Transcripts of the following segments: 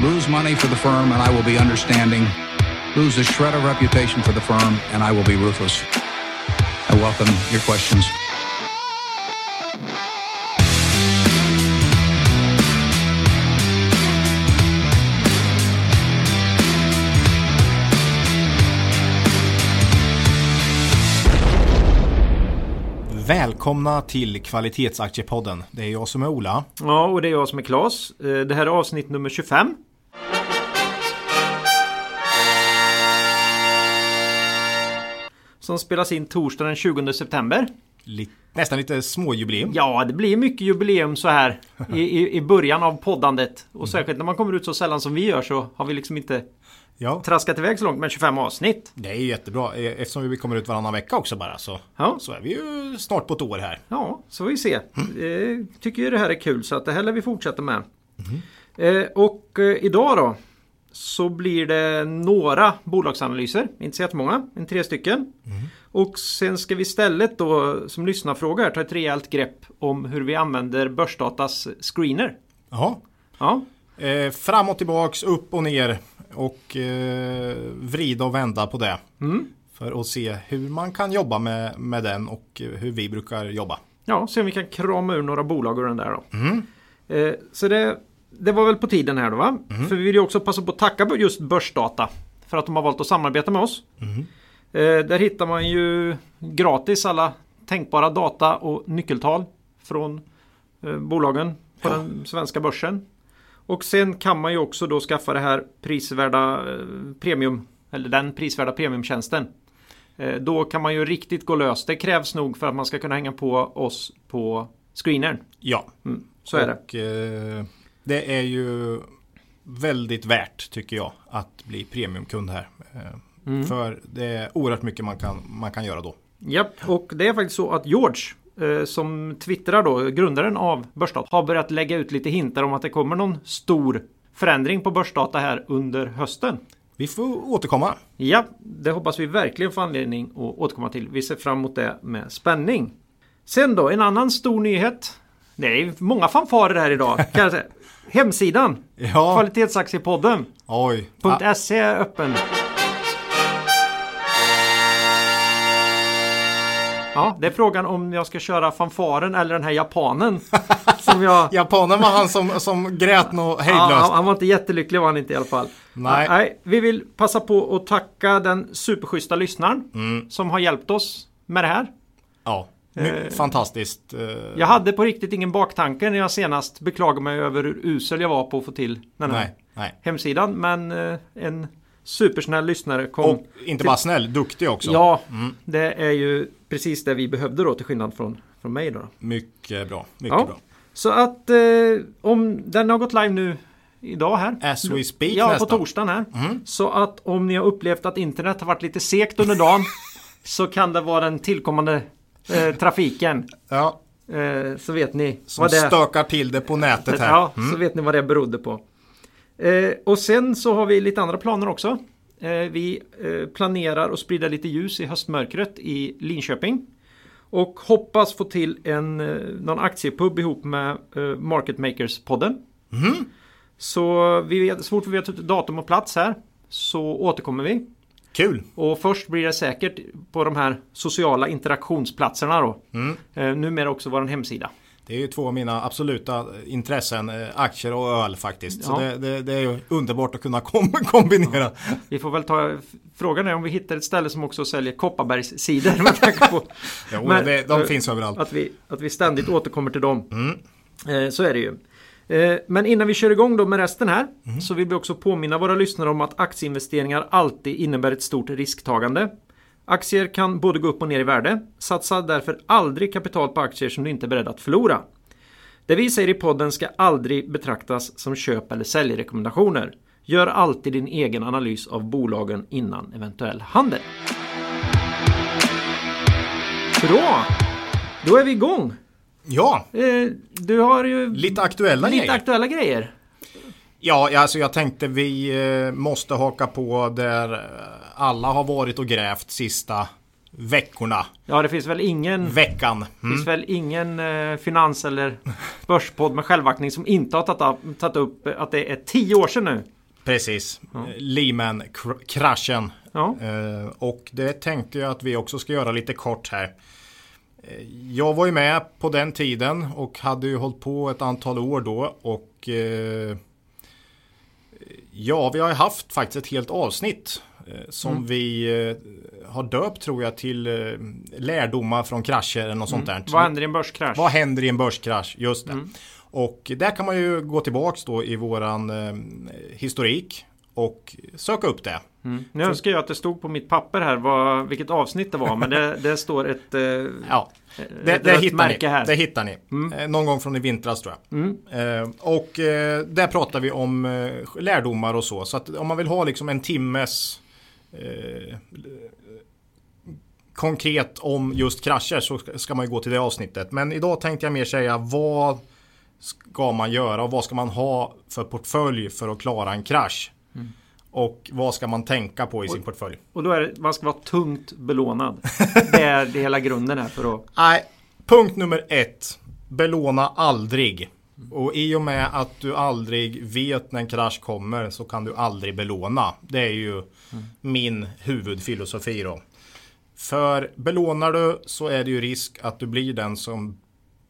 Lose money for the firm and I will be understanding. Lose a shred of reputation for the firm and I will be ruthless. I welcome your questions. Välkomna till Kvalitetsaktiepodden. Det är jag som är Ola. Ja, och det är jag som är Klas. Eh, Det här är avsnitt nummer 25. Som spelas in torsdag den 20 september. Lite, nästan lite småjubileum. Ja, det blir mycket jubileum så här i, i, i början av poddandet. Och särskilt när man kommer ut så sällan som vi gör så har vi liksom inte Ja, traskat iväg så långt med 25 avsnitt. det är ju jättebra. Eh, Eftersom vi kommer ut varannan vecka också bara så, Ja. så är vi ju snart på ett år här. Ja, så får vi se. Eh, tycker ju det här är kul så att det här lär vi fortsätta med. Eh, och eh, idag då så blir det några bolagsanalyser, inte så jättemånga, en tre stycken. Och sen ska vi istället då som lyssnarfråga här ta ett rejält grepp om hur vi använder Börsdatas screener. Ja. Ja, Eh, fram och tillbaks, upp och ner och eh, vrida och vända på det. För att se hur man kan jobba med, med den och hur vi brukar jobba. ja se om vi kan krama ur några bolag ur den där då. Eh, så det, det var väl på tiden här då va? För vi vill ju också passa på att tacka just Börsdata för att de har valt att samarbeta med oss. Eh, där hittar man ju gratis alla tänkbara data och nyckeltal från eh, bolagen på den svenska börsen. Och sen kan man ju också då skaffa det här prisvärda eh, premium eller den prisvärda premiumtjänsten. Då kan man ju riktigt gå lös. Det krävs nog för att man ska kunna hänga på oss på screenern. Ja, Mm, så är det. Det är ju väldigt värt tycker jag att bli premiumkund här. Eh, Mm. För det är oerhört mycket man kan, man kan göra då. Japp, och det är faktiskt så att George eh, som twittrar då, grundaren av Börsdata, har börjat lägga ut lite hintar om att det kommer någon stor förändring på Börsdata här under hösten. Vi får återkomma. Ja, det hoppas vi verkligen får anledning att återkomma till. Vi ser fram emot det med spänning. Sen då, en annan stor nyhet. Det är många fanfarer här idag. Hemsidan, Ja, kvalitetsaktiepodden. oj. .se är öppen. Ja, det är frågan om jag ska köra fanfaren eller den här japanen. som jag... japanen var han som, som grät något Ja, hejdlöst. han, han var inte jättelycklig var han inte i alla fall. Nej. Ja, nej. Vi vill passa på att tacka den superschyssta lyssnaren Mm. som har hjälpt oss med det här. Ja, fantastiskt. eh, Jag hade på riktigt ingen baktanke när jag senast beklagade mig över hur usel jag var på att få till den här Nej, nej. hemsidan. Men eh, en supersnäll lyssnare kom. Och inte bara snäll, duktig också. Ja, det är ju precis det vi behövde då till skillnad från, från mig då. Mycket bra, mycket Ja. bra. Så att eh, om den har gått live nu idag här. As we speak Ja, nästan. på torsdagen här. Så att om ni har upplevt att internet har varit lite segt under dagen så kan det vara den tillkommande eh, trafiken. Ja, Eh, så vet ni som vad det stökar till det på nätet här. Ja, så vet ni vad det berodde på. Eh, och sen så har vi lite andra planer också. Eh, vi eh, planerar att sprida lite ljus i höstmörkret i Linköping. Och hoppas få till en, någon aktiepub ihop med Market Makers-podden. Så vi vet, så fort vi vet datum och plats här så återkommer vi. Kul! Och först blir det säkert på de här sociala interaktionsplatserna då. Eh, numera också vår hemsida. Det är ju två av mina absoluta intressen, eh, aktier och öl faktiskt. Så Ja. det, det, det är ju underbart att kunna kom kombinera. Vi får väl ta Frågan är om vi hittar ett ställe som också säljer Kopparbergssidor med tanke på Jo, Men, det, de finns överallt. att vi, att vi ständigt återkommer till dem. Eh, så är det ju. Eh, men innan vi kör igång då med resten här så vill vi också påminna våra lyssnare om att aktieinvesteringar alltid innebär ett stort risktagande. Aktier kan både gå upp och ner i värde. Satsa därför aldrig kapital på aktier som du inte är beredd att förlora. Det vi säger i podden ska aldrig betraktas som köp eller säljrekommendationer. Gör alltid din egen analys av bolagen innan eventuell handel. Bra! Då är vi igång. Ja, Eh, du har ju lite aktuella lite grejer. aktuella grejer. Ja, alltså jag tänkte vi eh, måste haka på där eh, alla har varit och grävt sista veckorna. Ja, det finns väl ingen... Veckan. Det Mm. finns väl ingen finans eller börspodd med självaktning som inte har tagit upp, upp att det är tio år sedan nu. Precis. Ja. Lehman-kraschen. Ja, och det tänkte jag att vi också ska göra lite kort här. Jag var ju med på den tiden och hade ju hållit på ett antal år då och eh, ja, vi har ju haft faktiskt ett helt avsnitt eh, som Mm. vi eh, har döpt tror jag till lärdomar från krascher eller något sånt där. Mm. vad händer i en börskrasch? Vad händer i en börskrasch? Just det. Mm. Och där kan man ju gå tillbaks då i våran historik och söka upp det. Mm. Nu önskar jag att det stod på mitt papper här vad, vilket avsnitt det var men det, det står ett, eh, Ja, ett det, det, hittar, ni. här. det hittar ni. Mm. Eh, någon gång från i vintras tror jag. Mm. Eh, och eh, där pratar vi om lärdomar och så. Så att om man vill ha liksom en timmes eh, konkret om just krascher så ska- ska man ju gå till det avsnittet. Men idag tänkte jag mer säga vad ska man göra och vad ska man ha för portfölj för att klara en krasch? Mm. Och vad ska man tänka på i sin portfölj? Och då är det, man ska vara tungt belånad. Det är det hela grunden här för att... Nej, punkt nummer ett. Belåna aldrig. Och i och med att du aldrig vet när en krasch kommer så kan du aldrig belåna. Det är ju min huvudfilosofi då. För belånar du så är det ju risk att du blir den som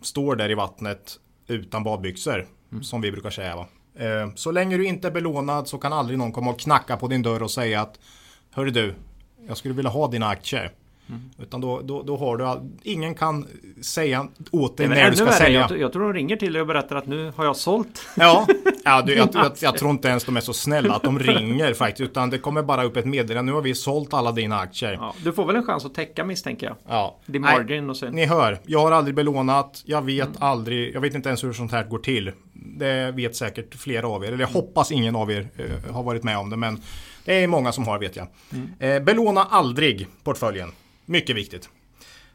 står där i vattnet utan badbyxor. Som vi brukar säga va. Eh, så länge du inte är belånad så kan aldrig någon komma och knacka på din dörr och säga att Hörru du, jag skulle vilja ha dina aktier. Utan då, då, då har du all... Ingen kan säga åt dig när du ska värre. sälja. Jag, jag tror de ringer till dig och berättar att nu har jag sålt. Ja, ja du, jag, jag, jag tror inte ens de är så snälla att de ringer faktiskt. Utan det kommer bara upp ett meddelande. Nu har vi sålt alla dina aktier. Ja, du får väl en chans att täcka misstänker jag. Ja. Din Nej, margin och sen... Ni hör, jag har aldrig belånat. Jag vet aldrig, jag vet inte ens hur sånt här går till. Det vet säkert flera av er. Eller jag hoppas ingen av er eh, har varit med om det. Men det är många som har vet jag. Eh, belåna aldrig portföljen. Mycket viktigt.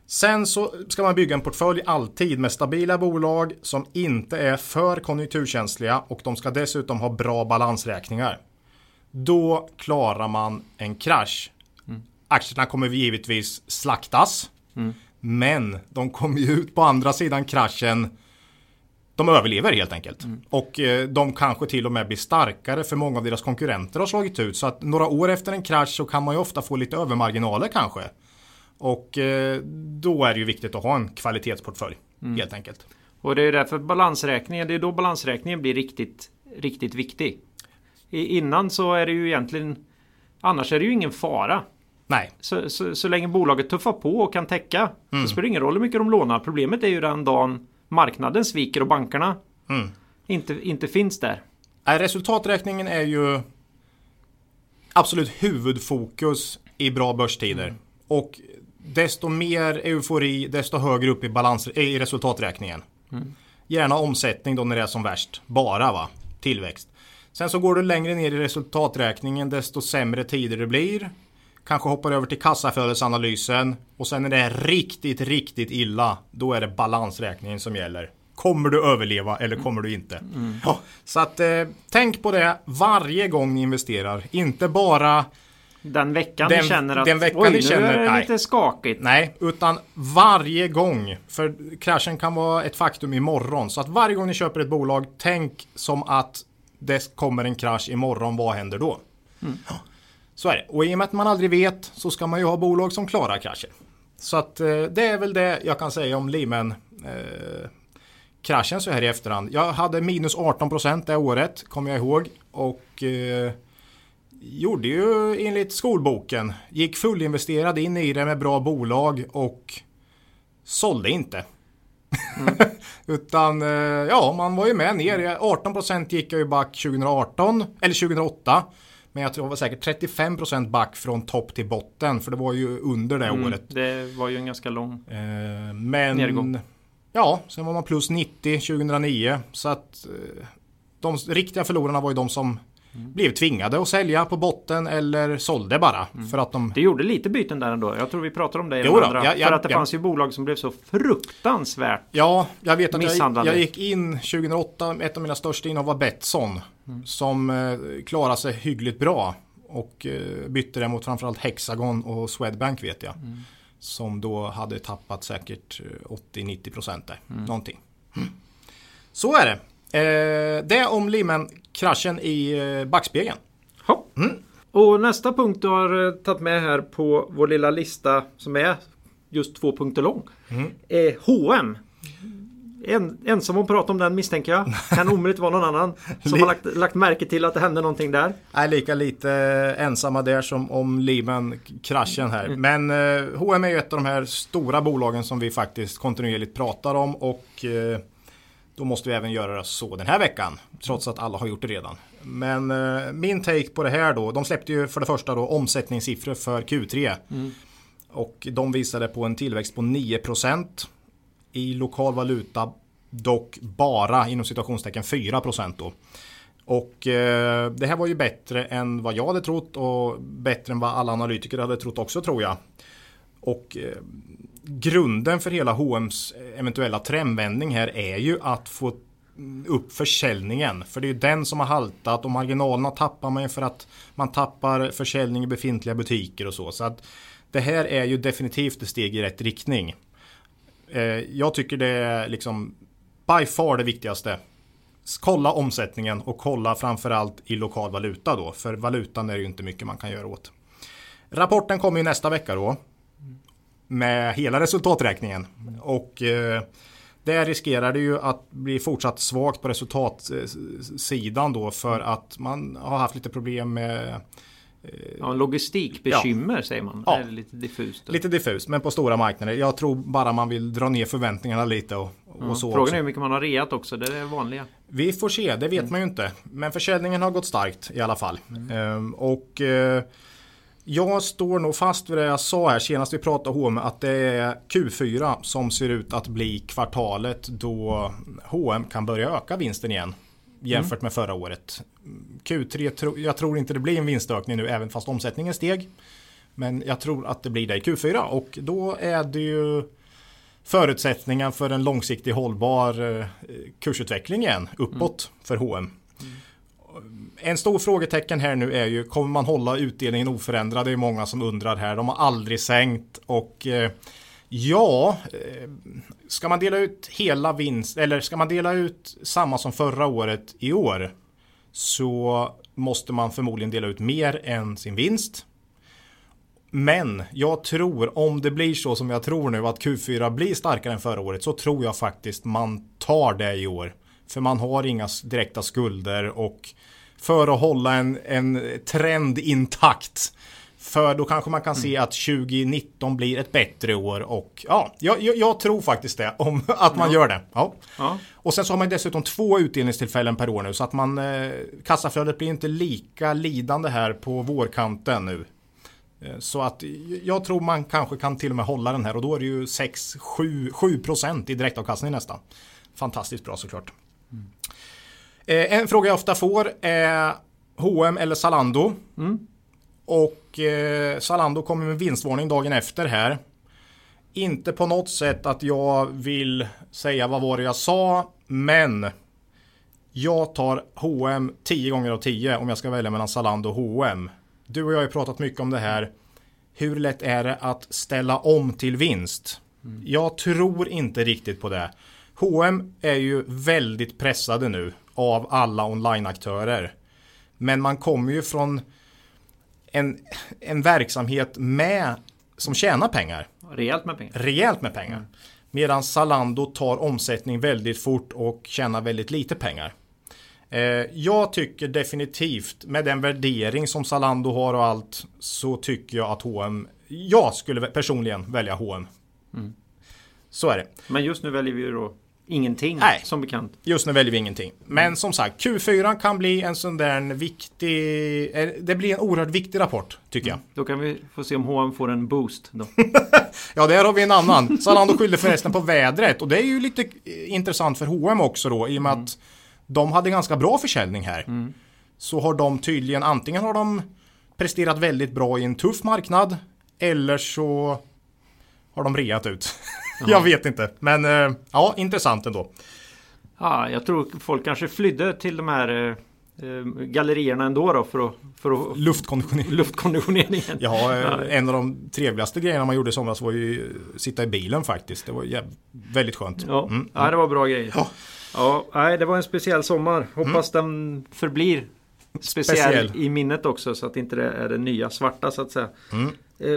Sen så ska man bygga en portfölj alltid med stabila bolag som inte är för konjunkturkänsliga och de ska dessutom ha bra balansräkningar. Då klarar man en krasch. Aktierna kommer givetvis slaktas. Men de kommer ju ut på andra sidan kraschen. De överlever helt enkelt. Och eh, de kanske till och med blir starkare för många av deras konkurrenter har slagit ut. Så att några år efter en krasch så kan man ju ofta få lite övermarginaler kanske. Och eh, då är det ju viktigt att ha en kvalitetsportfölj. Helt enkelt. Och det är därför balansräkningen, det är då balansräkningen blir riktigt, riktigt viktig. I, innan så är det ju egentligen Annars är det ju ingen fara. Nej, Så, så, så länge bolaget tuffar på och kan täcka Mm. så spelar det ingen roll hur mycket de lånar. Problemet är ju den dagen marknaden sviker och bankerna Mm. inte, inte finns där. Nej, resultaträkningen är ju absolut huvudfokus i bra börstider. Och desto mer eufori, desto högre upp i, balans, i resultaträkningen. Gärna omsättning då när det är som värst. Bara va, tillväxt. Sen så går du längre ner i resultaträkningen desto sämre tider det blir. Kanske hoppar över till kassaflödesanalysen. Och sen när det är riktigt, riktigt illa. Då är det balansräkningen som gäller. Kommer du överleva eller kommer du inte? Ja, så att eh, tänk på det varje gång ni investerar. Inte bara Den veckan Den- ni känner att den veckan oj, ni nu känner- är det nej. lite skakigt. Nej, utan varje gång. För kraschen kan vara ett faktum imorgon. Så att varje gång ni köper ett bolag, tänk som att det kommer en krasch imorgon. Vad händer då? Ja, Så är det. Och i och med att man aldrig vet så ska man ju ha bolag som klarar krascher. Så att eh, det är väl det jag kan säga om Lehman. Eh, kraschen så här i efterhand. Jag hade minus 18% det året, kommer jag ihåg. Och eh, gjorde ju enligt skolboken. Gick fullinvesterad in i det med bra bolag och sålde inte. Utan eh, ja, man var ju med ner. 18% gick jag ju back 2018 eller 2008. Men jag tror det var säkert 35% back från topp till botten. För det var ju under det Mm, året. det var ju en ganska lång. Eh, men Nedgång. ja, sen var man plus 90 2009. Så att eh, de riktiga förlorarna var ju de som blev tvingade att sälja på botten eller sålde bara. För att de Det gjorde lite byten där ändå. Jag tror vi pratar om det i Jo andra. ja, ja, för att det ja. fanns ju bolag som blev så fruktansvärt. Ja, jag vet att jag, jag gick in 2008, ett av mina största innehav var Betsson. Som eh, klarade sig hyggligt bra. Och eh, bytte det mot framförallt Hexagon och Swedbank vet jag. Som då hade tappat säkert 80-90 procent där. Mm. Någonting. Mm. Så är det. Eh, det om Lehman-kraschen i eh, backspegeln. Mm. Och nästa punkt du har eh, tagit med här på vår lilla lista som är just två punkter lång. Mm. Är H&M. En, ensam att prata om den misstänker jag. Kan omöjligt vara någon annan som har lagt, lagt märke till att det hände någonting där. Nej, lika lite ensamma där som om Lehman-kraschen här. Mm. Men eh, H&M är ju ett av de här stora bolagen som vi faktiskt kontinuerligt pratar om och eh, då måste vi även göra så den här veckan. Trots att alla har gjort det redan. Men eh, min take på det här då. De släppte ju för det första då omsättningssiffror för Q3. Mm. Och de visade på en tillväxt på 9% i lokal valuta. Dock bara inom situationstecken 4% då. Och eh, det här var ju bättre än vad jag hade trott och bättre än vad alla analytiker hade trott också tror jag. Och eh, grunden för hela H&M's eh, eventuella trendvändning här är ju att få upp försäljningen. För det är ju den som har haltat och marginalerna tappar man ju för att man tappar försäljning i befintliga butiker och så. Så att det här är ju definitivt ett steg i rätt riktning. Eh, jag tycker det är liksom by far det viktigaste. Kolla omsättningen och kolla framförallt i lokal valuta då. För valutan är det ju inte mycket man kan göra åt. Rapporten kommer ju nästa vecka då med hela resultaträkningen. Och eh, där riskerar det ju att bli fortsatt svagt på resultatsidan då för att man har haft lite problem med eh, Ja, logistikbekymmer ja. säger man. Ja. lite diffust. Lite diffust, men på stora marknader. Jag tror bara man vill dra ner förväntningarna lite och, och ja, så. Frågan också. är hur mycket man har reat också. Det är det vanliga. Vi får se, det vet mm. man ju inte. Men försäljningen har gått starkt i alla fall. Mm. Ehm, och eh, jag står nog fast vid det jag sa här senast vi pratade H&M att det är Q4 som ser ut att bli kvartalet då H&M kan börja öka vinsten igen jämfört mm. med förra året. Q3, jag tror inte det blir en vinstökning nu även fast omsättningen steg. Men jag tror att det blir det i Q4 och då är det ju förutsättningen för en långsiktig hållbar eh, kursutveckling igen uppåt mm. för H&M en stor frågetecken här nu är ju kommer man hålla utdelningen oförändrad? Det är många som undrar här. De har aldrig sänkt och eh, ja, eh, ska man dela ut hela vinst eller ska man dela ut samma som förra året i år så måste man förmodligen dela ut mer än sin vinst. Men jag tror om det blir så som jag tror nu att Q4 blir starkare än förra året så tror jag faktiskt man tar det i år. För man har inga direkta skulder och för att hålla en, en trend intakt. För då kanske man kan se mm. att 2019 blir ett bättre år och ja, jag, jag tror faktiskt det om att man ja. gör det. Ja. ja. Och sen så har man dessutom två utdelningstillfällen per år nu så att man eh, kassaflödet blir inte lika lidande här på vårkanten nu. Eh, så att jag tror man kanske kan till och med hålla den här och då är det ju 6-7% i direktavkastning nästan. Fantastiskt bra såklart. Mm. Eh, en fråga jag ofta får är H&M eller Zalando. Mm. Och eh, Zalando kommer med vinstvarning dagen efter här. Inte på något sätt att jag vill säga vad var det jag sa, men jag tar H&M 10 gånger av 10 om jag ska välja mellan Zalando och H&M. Du och jag har pratat mycket om det här. Hur lätt är det att ställa om till vinst? Mm. Jag tror inte riktigt på det. H&M är ju väldigt pressade nu av alla online-aktörer. Men man kommer ju från en, en verksamhet med som tjänar pengar. Rejält med pengar. Rejält med pengar. Mm. Medan Zalando tar omsättning väldigt fort och tjänar väldigt lite pengar. Eh, jag tycker definitivt med den värdering som Zalando har och allt så tycker jag att H&M Jag skulle personligen välja H&M mm. Så är det. Men just nu väljer vi ju då ingenting Nej, som bekant. Just nu väljer vi ingenting. Men som sagt, Q4 kan bli en sån där viktig... Eh, det blir en oerhört viktig rapport, tycker jag. Mm. Då kan vi få se om H&M får en boost. Då. ja, där har vi en annan. Zalando skyllde förresten på vädret. Och det är ju lite intressant för H&M också då, i och med mm. att de hade ganska bra försäljning här. Mm. Så har de tydligen, antingen har de presterat väldigt bra i en tuff marknad, eller så har de reat ut. jag vet inte. Men eh, ja, intressant ändå. Ja, jag tror folk kanske flydde till de här eh, eh, gallerierna ändå då för att, för att Luftkonditionering. luftkonditioneringen. Ja, en av de trevligaste grejerna man gjorde i somras var ju att sitta i bilen faktiskt. Det var väldigt skönt. Ja, Mm. ja det var bra grejer. Ja. Ja, nej, det var en speciell sommar. Hoppas den förblir speciell, Speciell. i minnet också så att inte det är det nya svarta så att säga. Mm.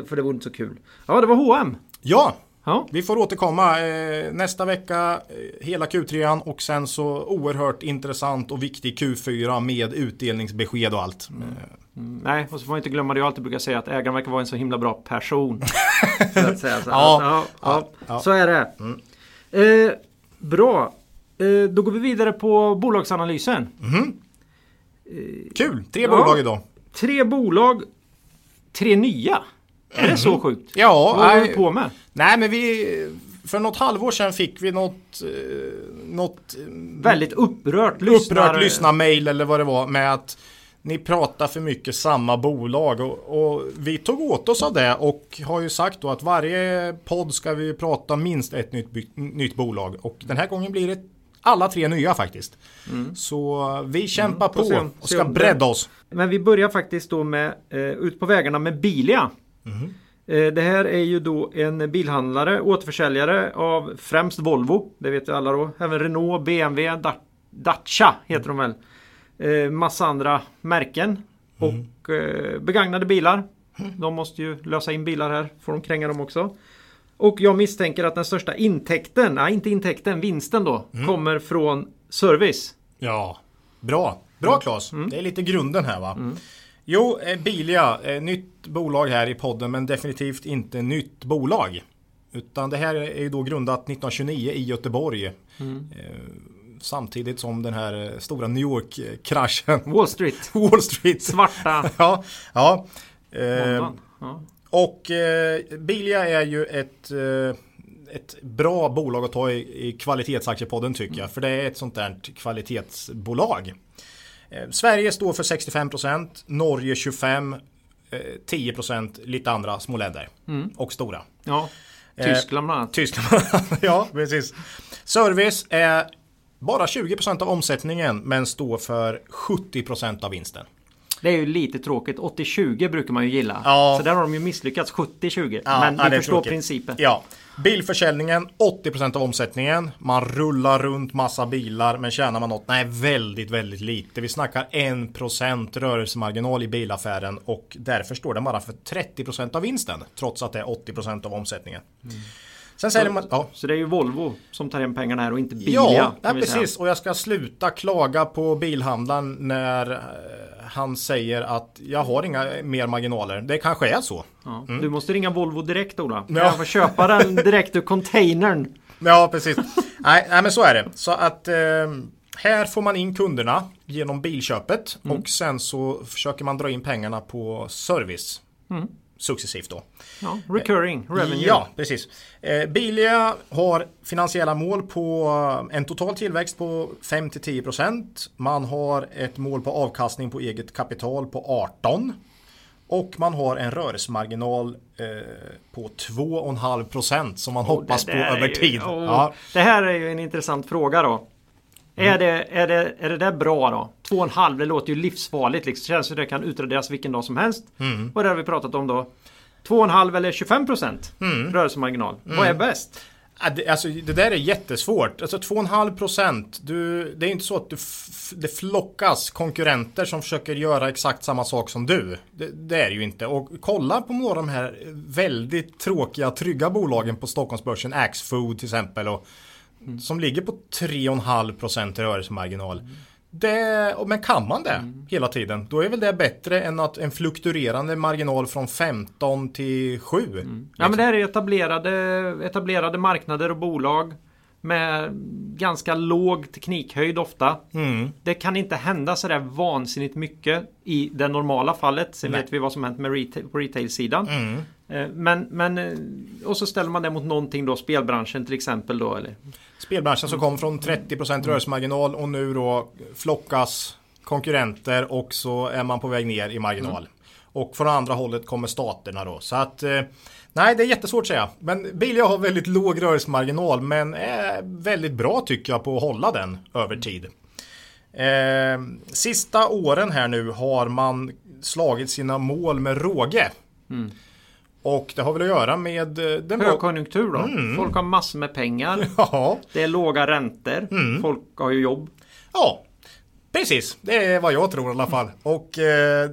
För det vore inte så kul. Ja, det var H&M. Ja, Ja, vi får återkomma eh, nästa vecka. Eh, hela Q3 och sen så oerhört intressant och viktig Q4 med utdelningsbesked och allt. Eh, Mm, nej, och så får man inte glömma det jag alltid brukar säga att ägaren verkar vara en så himla bra person. så att säga. Så, Ja, ja, ja, ja. Mm. så är det. Eh, bra. Eh, då går vi vidare på bolagsanalysen. Kul! Tre bolag idag. Tre bolag, tre nya. Är det så sjukt? Ja, Vad håller du på med? Nej men vi För något halvår sedan fick vi något eh, Något eh, Väldigt upprört upprört lyssnarmail eller vad det var med att ni pratar för mycket samma bolag och, och vi tog åt oss av det och har ju sagt då att varje podd ska vi prata minst ett nytt, nytt bolag och den här gången blir det alla tre nya faktiskt. Så vi kämpar se på om- och ska bredda oss. Men vi börjar faktiskt då med eh, ut på vägarna med Bilia. Eh, det här är ju då en bilhandlare, återförsäljare av främst Volvo. Det vet vi alla då. Även Renault, BMW, Da- Dacia heter de väl. Eh, massa andra märken. Och eh, begagnade bilar. De måste ju lösa in bilar här. Får de kränga dem också. Och jag misstänker att den största intäkten, nej inte intäkten, vinsten då, kommer från service. Ja, bra. Bra Claes. Det är lite grunden här va. Jo, eh, Bilia, eh, nytt bolag här i podden men definitivt inte nytt bolag. Utan det här är ju då grundat 1929 i Göteborg. Eh, samtidigt som den här stora New York-kraschen. Wall Street. Wall Street. Svarta ja, ja. Eh, och eh, Bilia är ju ett, eh, ett bra bolag att ta i, i kvalitetsaktiepodden tycker jag. För det är ett sånt där kvalitetsbolag. Eh, Sverige står för 65%, Norge 25%, eh, 10% lite andra små länder. Och stora. Ja, Eh, Tyskland bland annat. Tyskland, ja precis. Service är bara 20% av omsättningen men står för 70% av vinsten. Det är ju lite tråkigt. 80-20 brukar man ju gilla. Ja. Så där har de ju misslyckats 70-20. Ja, Men är förstår tråkigt. principen. Ja. Bilförsäljningen 80% av omsättningen. Man rullar runt massa bilar men tjänar man något? Nej, väldigt, väldigt lite. Vi snackar 1% rörelsemarginal i bilaffären och därför står den bara för 30% av vinsten. Trots att det är 80% av omsättningen. Sen säger man... Ja. Så det är ju Volvo som tar hem pengarna här och inte Bilia. Ja, vi precis. Och jag ska sluta klaga på bilhandlaren när eh, han säger att jag har inga mer marginaler. Det kanske är så. Ja. Du måste ringa Volvo direkt Ola. Ja. Jag får köpa den direkt ur containern. Ja, precis. nej, nej, men så är det. Så att eh, här får man in kunderna genom bilköpet och sen så försöker man dra in pengarna på service. Successivt då. Ja, recurring revenue. Ja, precis. Eh, Bilia har finansiella mål på eh, en total tillväxt på 5-10%. Man har ett mål på avkastning på eget kapital på 18. Och man har en rörelsemarginal eh, på 2,5% som man hoppas Det på över ju- tid. åh. Ja. Det här är ju en intressant fråga då. Mm. Är, det, är, det, är det där bra då? 2,5 det låter ju livsfarligt. Liksom. Det känns som det kan utraderas vilken dag som helst. Mm. Är det vi pratat om då? 2,5 eller 25% Mm. rörelsemarginal. Vad är bäst? Alltså, det där är jättesvårt. Alltså 2,5 procent. Du, det är inte så att du det flockas konkurrenter som försöker göra exakt samma sak som du. Det, det är det ju inte. Och kolla på några av de här väldigt tråkiga, trygga bolagen på Stockholmsbörsen. Axfood till exempel. Och, Som ligger på 3,5 procent rörelsemarginal. Det, och- men kan man det hela tiden, då är väl det bättre än att en fluktuerande marginal från 15 till 7. Ja men det här är etablerade, etablerade marknader och bolag med ganska låg teknikhöjd ofta. Mm. Det kan inte hända sådär vansinnigt mycket i det normala fallet. Sen Nej. vet vi vad som hänt med retail, på retail-sidan. Mm. Eh, Men, men eh, och så ställer man det mot någonting då, spelbranschen till exempel då eller? Spelbranschen som kom från 30% rörelsemarginal och nu då flockas konkurrenter och så är man på väg ner i marginal. Och från andra hållet kommer staterna då. Så att eh, nej, det är jättesvårt att säga. Men Bilia har väldigt låg rörelsemarginal men är väldigt bra tycker jag på att hålla den över tid. Eh, sista åren här nu har man slagit sina mål med råge. Mm. Och det har väl att göra med eh, den Högkonjunktur då. Folk har massor med pengar. Ja, Det är låga räntor. Mm. Folk har ju jobb. ja, precis. Det är vad jag tror i alla fall. Och eh,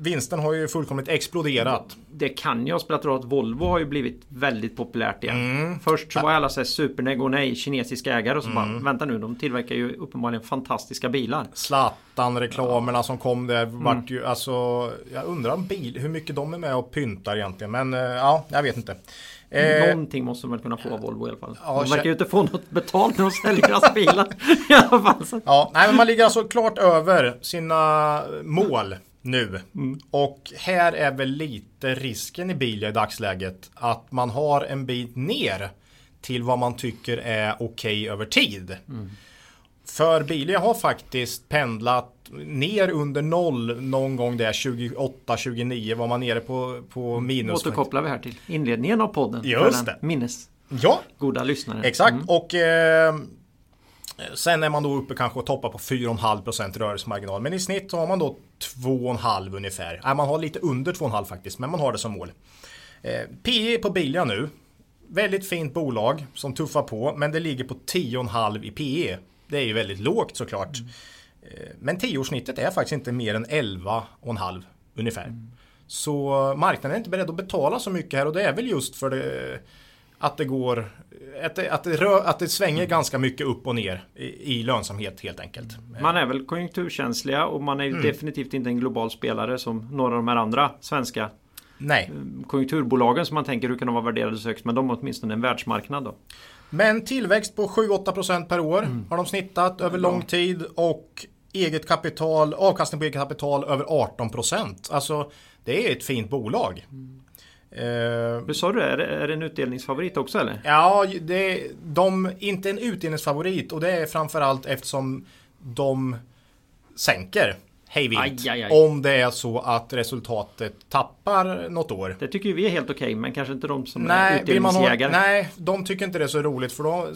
vinsten har ju fullkomligt exploderat. Det kan ju ha spelat roll att Volvo har ju blivit väldigt populärt igen. Mm. Först så var alla så här supernegg och nej, kinesiska ägare och så Mm. bara vänta nu, de tillverkar ju uppenbarligen fantastiska bilar. Zlatan-reklamerna som kom där vart ju alltså Jag undrar om bil, hur mycket de är med och pyntar egentligen. Men eh, ja, jag vet inte. Eh, Någonting måste de väl kunna få av Volvo i alla fall. Ja, de verkar ju inte få något betalt när de säljer deras bilar. I alla fall. Ja, nej, men man ligger alltså klart över sina mål nu. Och här är väl lite risken i Bilia i dagsläget. Att man har en bit ner till vad man tycker är okej över tid. För Bilia har faktiskt pendlat ner under noll någon gång där 28-29 var man nere på, på minus. Återkopplar vi här till inledningen av podden. Just det. Minnes Ja, goda lyssnare. Exakt och eh, Sen är man då uppe kanske och toppar på 4,5% rörelsemarginal. Men i snitt så har man då 2,5 ungefär. Nej, man har lite under 2,5 faktiskt, men man har det som mål. Eh, PE på Bilia nu. Väldigt fint bolag som tuffar på, men det ligger på 10,5 i PE. Det är ju väldigt lågt såklart. Eh, Men 10-årssnittet är faktiskt inte mer än 11,5 ungefär. Så marknaden är inte beredd att betala så mycket här och det är väl just för det, att det går att det, att, det rör, att det svänger ganska mycket upp och ner i, i lönsamhet helt enkelt. Man är väl konjunkturkänsliga och man är Mm. definitivt inte en global spelare som några av de här andra svenska Nej, konjunkturbolagen som man tänker hur kan de vara värderade så högt. Men de har åtminstone en världsmarknad då. men tillväxt på 7-8% per år har de snittat över lång tid och eget kapital, avkastning på eget kapital över 18%. Alltså det är ett fint bolag. Eh, Hur sa du? Är det, är det en utdelningsfavorit också eller? Ja, det, de inte en utdelningsfavorit och det är framförallt eftersom de sänker hejvilt. Om det är så att resultatet tappar något år. Det tycker ju vi är helt okej men kanske inte de som är Nej, ha, utdelningsjägare. nej, de tycker inte det är så roligt för, då,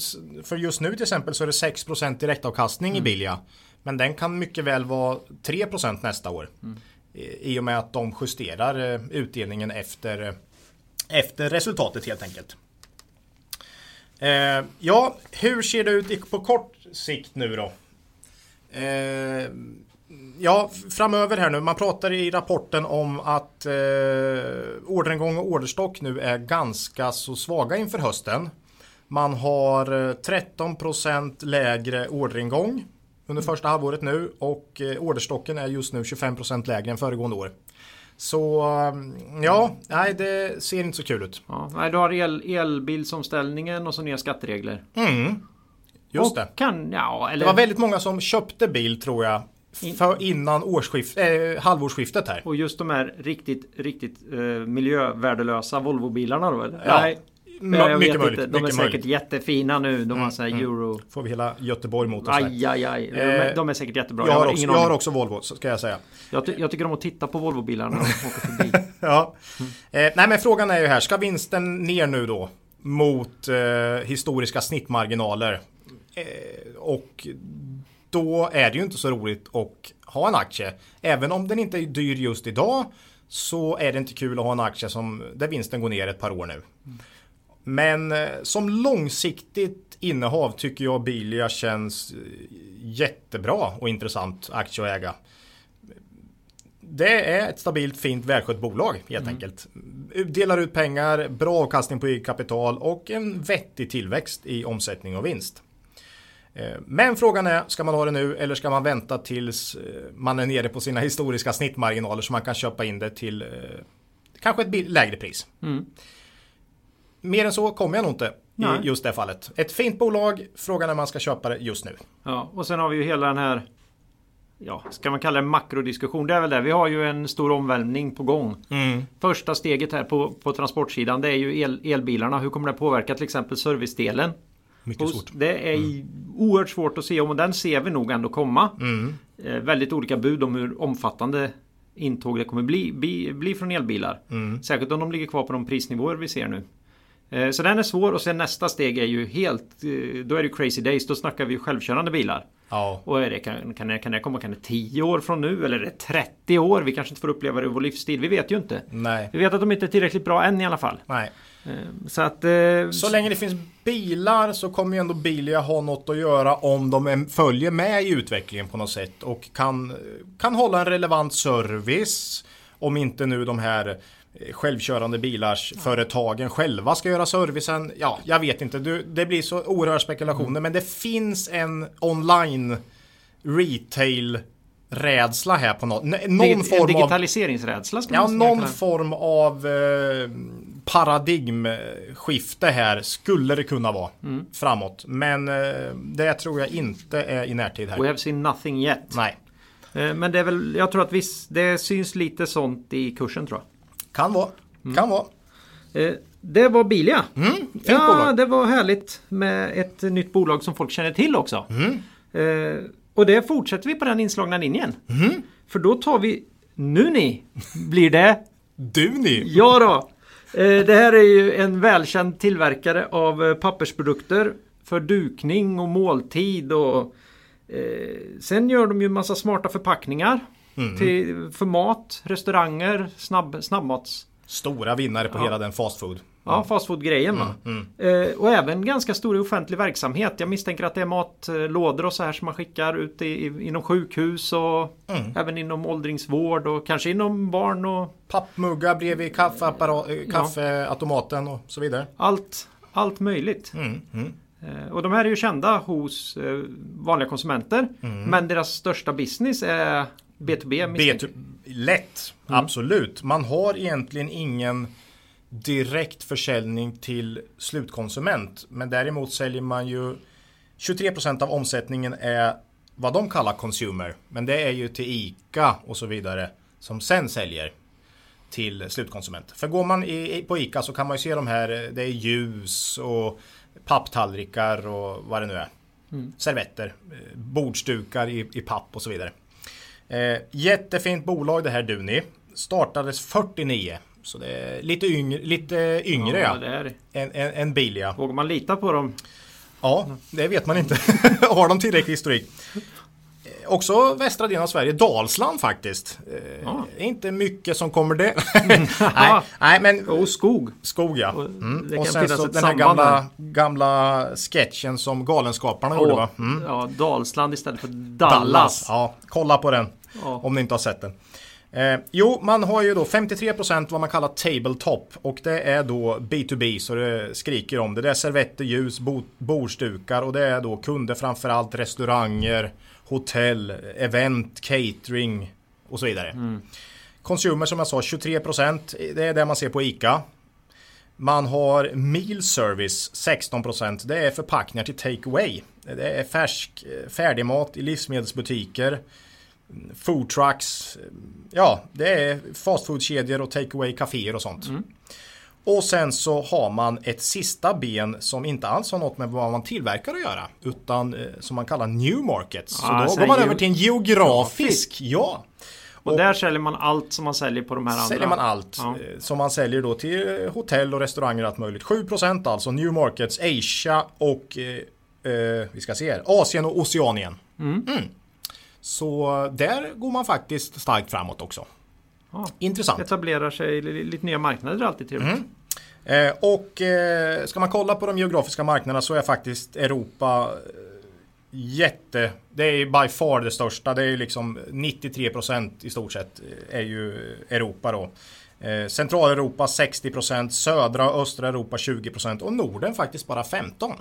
för just nu till exempel så är det 6% direktavkastning Mm. i Bilia. Men den kan mycket väl vara 3% nästa år. Mm. I i och med att de justerar eh, utdelningen efter, eh, efter resultatet helt enkelt. Eh, ja, hur ser det ut på kort sikt nu då? Eh, ja, framöver här nu. Man pratar i rapporten om att eh, orderingång och orderstock nu är ganska så svaga inför hösten. Man har eh, 13% lägre orderingång under första halvåret nu och eh, orderstocken är just nu 25% lägre än föregående år. Så eh, ja, nej det ser inte så kul ut. Ja, nej, du har el, elbilsomställningen och så nya skatteregler. Mm, just och det. Kan, ja, eller, Det var väldigt många som köpte bil tror jag. För innan årsskift, eh, halvårsskiftet här. Och just de här riktigt, riktigt eh, miljövärdelösa Volvobilarna då eller? Ja, Nej, jag mycket vet möjligt, inte. De är säkert möjligt. jättefina nu. De har så här mm. euro... Får vi hela Göteborg mot oss här. Aj, aj, aj. De är, Eh, de är säkert jättebra. Jag har, har också, jag har också Volvo, ska jag säga. Jag, ty jag tycker om att titta på Volvobilarna när de åker förbi. Ja. Eh, nej men frågan är ju här, ska vinsten ner nu då? Mot eh, historiska snittmarginaler. Eh, och då är det ju inte så roligt att ha en aktie. Även om den inte är dyr just idag så är det inte kul att ha en aktie som, där vinsten går ner ett par år nu. Men eh, som långsiktigt innehav tycker jag Bilia känns eh, jättebra och intressant aktie att äga. Det är ett stabilt, fint, välskött bolag helt enkelt. Delar ut pengar, bra avkastning på eget kapital och en vettig tillväxt i omsättning och vinst. Eh, Men frågan är, ska man ha det nu eller ska man vänta tills man är nere på sina historiska snittmarginaler så man kan köpa in det till kanske ett lägre pris. Mm. Mer än så kommer jag nog inte Nej. i just det fallet. Ett fint bolag, frågan är man ska köpa det just nu. Ja, och sen har vi ju hela den här Ja, ska man kalla det makrodiskussion? Det är väl det. Vi har ju en stor omvälvning på gång. Första steget här på, på transportsidan det är ju el, elbilarna. Hur kommer det påverka till exempel servicedelen? Mycket Och svårt. Det är mm. oerhört svårt att se om och den ser vi nog ändå komma. Eh, väldigt olika bud om hur omfattande intåg det kommer bli, bli, bli från elbilar. Särskilt om de ligger kvar på de prisnivåer vi ser nu. Eh, Så den är svår och sen nästa steg är ju helt... eh, Då är det crazy days. Då snackar vi självkörande bilar. Ja. Och är det, kan, kan, det, kan det komma kan det 10 år från nu eller är det 30 år? Vi kanske inte får uppleva det i vår livstid. Vi vet ju inte. Nej. Vi vet att de inte är tillräckligt bra än i alla fall. Nej. Eh, Så att... Så länge det finns bilar så kommer ju ändå Bilia ha något att göra om de följer med i utvecklingen på något sätt och kan, kan hålla en relevant service. Om inte nu de här självkörande bilarsföretagen själva ska göra servicen. Ja, jag vet inte. Du, det blir så oerhört spekulationer. Men det finns en online retail rädsla här på något. Någon dig- form av digitaliseringsrädsla Ja, någon kunna- form av eh, paradigmskifte här skulle det kunna vara Mm. framåt. Men eh, det tror jag inte är i närtid We här. have seen nothing yet. Nej, Eh, Men det är väl, jag tror att viss, det syns lite sånt i kursen tror jag. Kan vara. Mm. Kan vara. Eh, Det var Bilia. Mm, fint ja, bolag. det var härligt med ett nytt bolag som folk känner till också. Mm. Eh, och det fortsätter vi på den inslagna linjen. Mm. För då tar vi Nu ni blir det Du ni! Ja då! Eh, Det här är ju en välkänd tillverkare av eh, pappersprodukter för dukning och måltid och eh, Sen gör de ju massa smarta förpackningar Mm. till, för mat, restauranger, snabb, snabbmats Stora vinnare på Ja. hela den fast food. Ja, fastfood-grejen va. Mm, Eh, och även ganska stor offentlig verksamhet. Jag misstänker att det är matlådor och så här som man skickar ut i, i, inom sjukhus och Mm. även inom åldringsvård och kanske inom barn och Pappmuggar bredvid eh, kaffeautomaten och så vidare. allt, allt möjligt. Mm, mm. Eh, och de här är ju kända hos eh, vanliga konsumenter. Mm. Men deras största business är B2B. misstänker B2, lätt, Mm. absolut. Man har egentligen ingen direkt försäljning till slutkonsument. Men däremot säljer man ju 23% av omsättningen är vad de kallar consumer. Men det är ju till ICA och så vidare som sen säljer till slutkonsument. För går man i, på ICA så kan man ju se de här, det är ljus och papptallrikar och vad det nu är. Servetter, eh, bordsdukar i, i papp och så vidare. Eh, jättefint bolag det här Duni. Startades 49. Så det är lite yngre, lite yngre ja, det än, än, än Bilia. vågar man lita på dem? Ja, det vet man inte. Har de tillräcklig historik? Eh, Också västra delen av Sverige, Dalsland faktiskt. Eh, Ja. Inte mycket som kommer det. nej, nej, men Och skog. skog ja. Mm. Och sen så den här gamla, gamla sketchen som Galenskaparna gjorde va? Mm. Ja, Dalsland istället för Dallas. Ja, kolla på den. Ja. Om ni inte har sett den. Eh, jo, man har ju då 53% vad man kallar tabletop och det är då B2B så det skriker om det. Det är servetter, ljus, bo- bordsdukar och det är då kunder framförallt restauranger, hotell, event, catering och så vidare. Consumer som jag sa 23% det är det man ser på ICA. Man har meal service 16% det är förpackningar till take away. Det är färsk färdigmat i livsmedelsbutiker food trucks. Ja, det är fast food-kedjor och take away kaféer och sånt. Och sen så har man ett sista ben som inte alls har något med vad man tillverkar att göra. Utan eh, som man kallar new markets. Så Ah, då går man över till en geografisk. Ja, Och, där säljer man allt som man säljer på de här andra. säljer man allt. Ja. eh, Som man säljer då till eh, hotell och restauranger och allt möjligt. 7% alltså new markets, Asia och eh, vi ska se här, Asien och Oceanien. Mm. Så där går man faktiskt starkt framåt också. Ja. Intressant. Etablerar sig lite nya marknader alltid trevligt. Mm. Eh, och eh, ska man kolla på de geografiska marknaderna så är faktiskt Europa eh, jätte... Det är by far det största. Det är ju liksom 93% i stort sett eh, är ju Europa då. Eh, Centraleuropa 60%, södra och östra Europa 20% och Norden faktiskt bara 15%.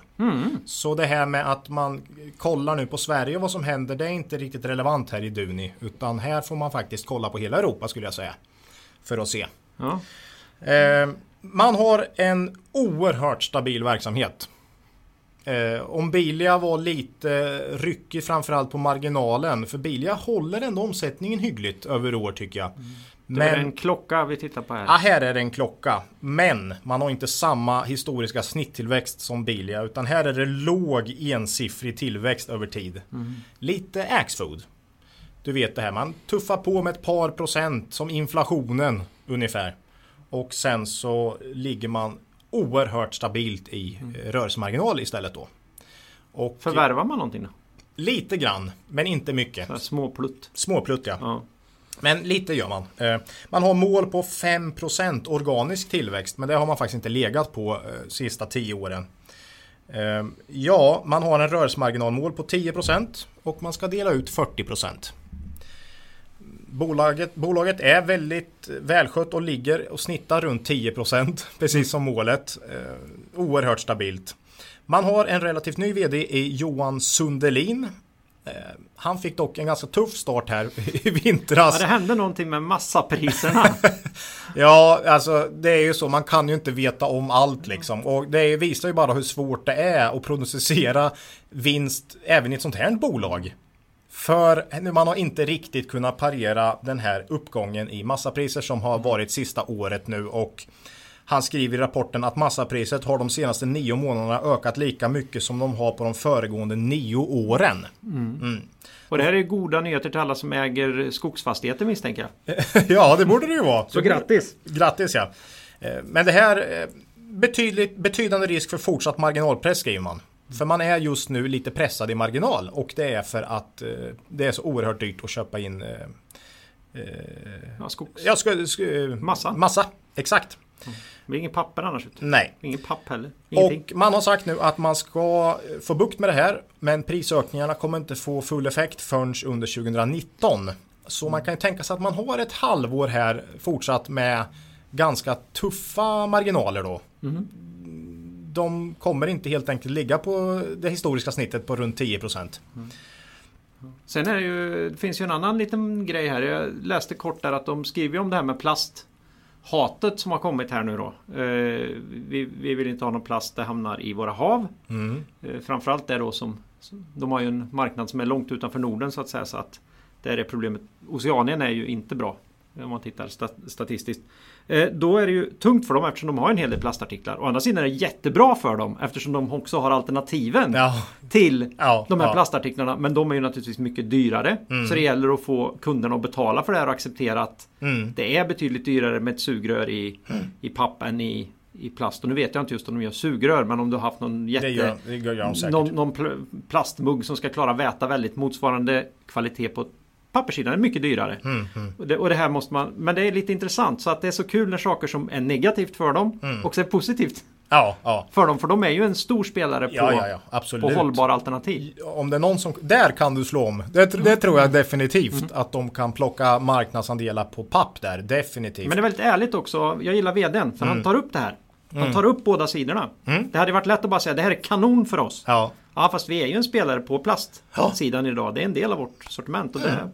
Så det här med att man kollar nu på Sverige och vad som händer det är inte riktigt relevant här i Duni. Utan här får man faktiskt kolla på hela Europa skulle jag säga. För att se. Ja. Eh, man har en oerhört stabil verksamhet. Eh, om Bilia var lite ryckig framförallt på marginalen. För Bilia håller ändå omsättningen hyggligt över år tycker jag. Det är Men en klocka vi tittar på här. ja, här är det en klocka. Men man har inte samma historiska snitttillväxt som Bilia. Utan här är det låg ensiffrig tillväxt över tid. Lite Axfood. Du vet det här, man tuffar på med ett par procent som inflationen ungefär. Och sen så ligger man oerhört stabilt i Mm. eh, rörelsemarginal istället då. Och Förvärvar man någonting då? lite grann, men inte mycket. Småplutt. Småplutt ja. Ja. Men lite gör man. Eh, man har mål på 5% organisk tillväxt, men det har man faktiskt inte legat på eh, sista 10 åren. Eh, ja, man har en rörelsemarginalmål på 10% och man ska dela ut 40%. Bolaget, bolaget är väldigt välskött och ligger och snittar runt 10% precis som målet. Oerhört stabilt. Man har en relativt ny vd i Johan Sundelin. Eh, han fick dock en ganska tuff start här i vintras. ja, det hände någonting med massapriserna. Ja, alltså det är ju så. Man kan ju inte veta om allt liksom. Och det visar ju bara hur svårt det är att prognostisera vinst även i ett sånt här bolag. För man har inte riktigt kunnat parera den här uppgången i massapriser som har varit sista året nu. Och han skriver i rapporten att massapriset har de senaste nio månaderna ökat lika mycket som de har på de föregående nio åren. Och det här är goda nyheter till alla som äger skogsfastigheter misstänker jag. ja, det borde det ju vara. Så grattis! Grattis ja. Eh, Men det här eh, betydligt, betydande risk för fortsatt marginalpress skriver man. För man är just nu lite pressad i marginal och det är för att eh, det är så oerhört dyrt att köpa in eh, Ja, skogs... ja, ska, eh, Massa. Massa, exakt. Det blir ingen papper annars. Nej. Ingen papp heller. Ingenting. Och man har sagt nu att man ska eh, få bukt med det här. Men prisökningarna kommer inte få full effekt förrän under 2019. Så man kan ju tänka sig att man har ett halvår här fortsatt med ganska tuffa marginaler då. De kommer inte helt enkelt ligga på det historiska snittet på runt 10%. Sen är det ju, det finns ju en annan liten grej här. Jag läste kort där att de skriver om det här med plasthatet som har kommit här nu då. Eh, vi, vi vill inte ha någon plast det hamnar i våra hav. Mm. Eh, framförallt det då som De har ju en marknad som är långt utanför Norden så att säga. Så att där är problemet. Oceanien är ju inte bra. Om man tittar stat statistiskt. Eh, då är det ju tungt för dem eftersom de har en hel del plastartiklar. Å andra sidan är det jättebra för dem eftersom de också har alternativen Ja, till Ja, de här ja. plastartiklarna. Men de är ju naturligtvis mycket dyrare. Så det gäller att få kunderna att betala för det här och acceptera att Mm. det är betydligt dyrare med ett sugrör i, i papp än i, i plast. Och nu vet jag inte just om de gör sugrör men om du har haft någon jätte... det gör, det gör någon, någon pl- plastmugg som ska klara väta väldigt motsvarande kvalitet på papperssidan är mycket dyrare. Mm, mm. Och, det, och det här måste man, men det är lite intressant så att det är så kul när saker som är negativt för dem Mm. också är positivt Ja, ja. för dem. För de är ju en stor spelare på, Ja, ja, på hållbara alternativ. Om det är någon som, där kan du slå om. Det, det tror Mm. jag definitivt att de kan plocka marknadsandelar på papp där. Definitivt. Men det är väldigt ärligt också. Jag gillar vdn för han tar upp det här. Han tar upp båda sidorna. Mm. Det hade varit lätt att bara säga det här är kanon för oss. Ja, Ja fast vi är ju en spelare på plastsidan idag. Det är en del av vårt sortiment och det,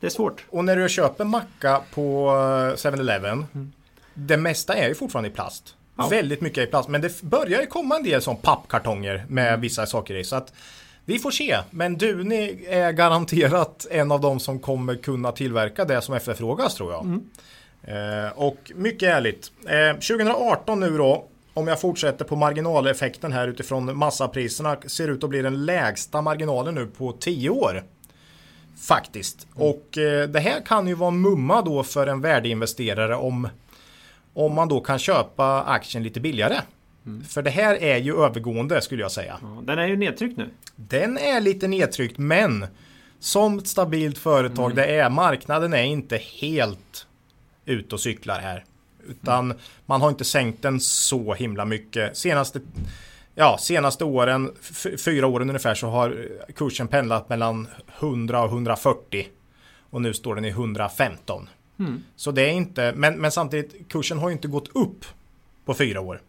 det är svårt. och när du köper macka på eh, 7-Eleven. Det mesta är ju fortfarande i plast. Ja. Väldigt mycket i plast. Men det börjar ju komma en del som pappkartonger med vissa saker i. Så att vi får se. Men Duni är garanterat en av de som kommer kunna tillverka det som efterfrågas tror jag. Eh, och mycket ärligt. Eh, 2018 nu då. Om jag fortsätter på marginaleffekten här utifrån massapriserna ser ut att bli den lägsta marginalen nu på 10 år. Faktiskt. Och eh, det här kan ju vara mumma då för en värdeinvesterare om, om man då kan köpa aktien lite billigare. För det här är ju övergående skulle jag säga. Ja, den är ju nedtryckt nu. Den är lite nedtryckt men som ett stabilt företag det är, marknaden är inte helt ute och cyklar här. Utan man har inte sänkt den så himla mycket. Senaste, ja, senaste åren, fyra åren ungefär så har kursen pendlat mellan 100 och 140. Och nu står den i 115. Så det är inte, men, men samtidigt kursen har ju inte gått upp på fyra år.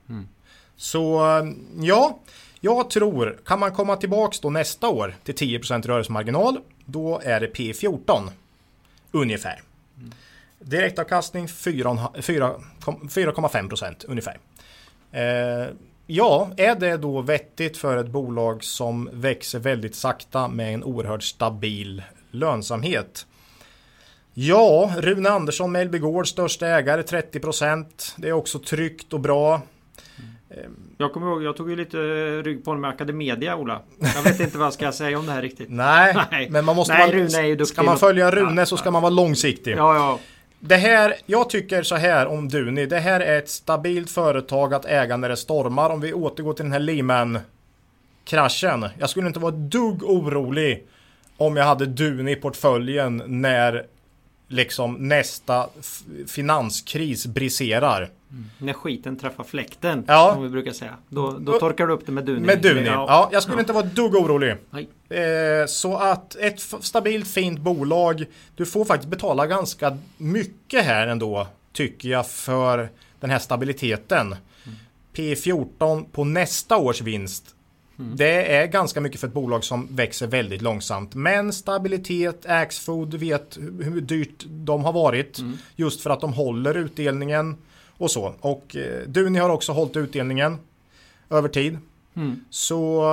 Så ja, jag tror, kan man komma tillbaks då nästa år till 10% rörelsemarginal, då är det P14 ungefär. Direktavkastning 4,5 4 4,5% ungefär. Eh, ja, är det då vettigt för ett bolag som växer väldigt sakta med en oerhört stabil lönsamhet? Ja, Rune Andersson med LB Gård, största ägare, 30%. Det är också tryggt och bra. Jag kommer ihåg, jag tog ju lite rygg på honom med Academedia Ola. Jag vet inte vad jag ska säga om det här riktigt. Nej, Nej. men man måste Nej, vara, Rune är ju duktig. Ska man följa Rune så ska man vara långsiktig. Ja, ja det här, jag tycker så här om Duni. Det här är ett stabilt företag att äga när det stormar. Om vi återgår till den här Lehman kraschen. Jag skulle inte vara ett dugg orolig om jag hade Duni i portföljen när liksom nästa finanskris briserar. Mm. När skiten träffar fläkten, ja. som vi brukar säga. Då, då torkar du upp det med Duni. Med Duni, ja. ja jag skulle ja. inte vara ett dugg orolig. Eh, så att ett stabilt fint bolag. Du får faktiskt betala ganska mycket här ändå, tycker jag, för den här stabiliteten. Mm. P14 på nästa års vinst Mm. Det är ganska mycket för ett bolag som växer väldigt långsamt. Men stabilitet, Axfood vet hur dyrt de har varit. Mm. Just för att de håller utdelningen och så. Och eh, Duni har också hållit utdelningen över tid. Mm. Så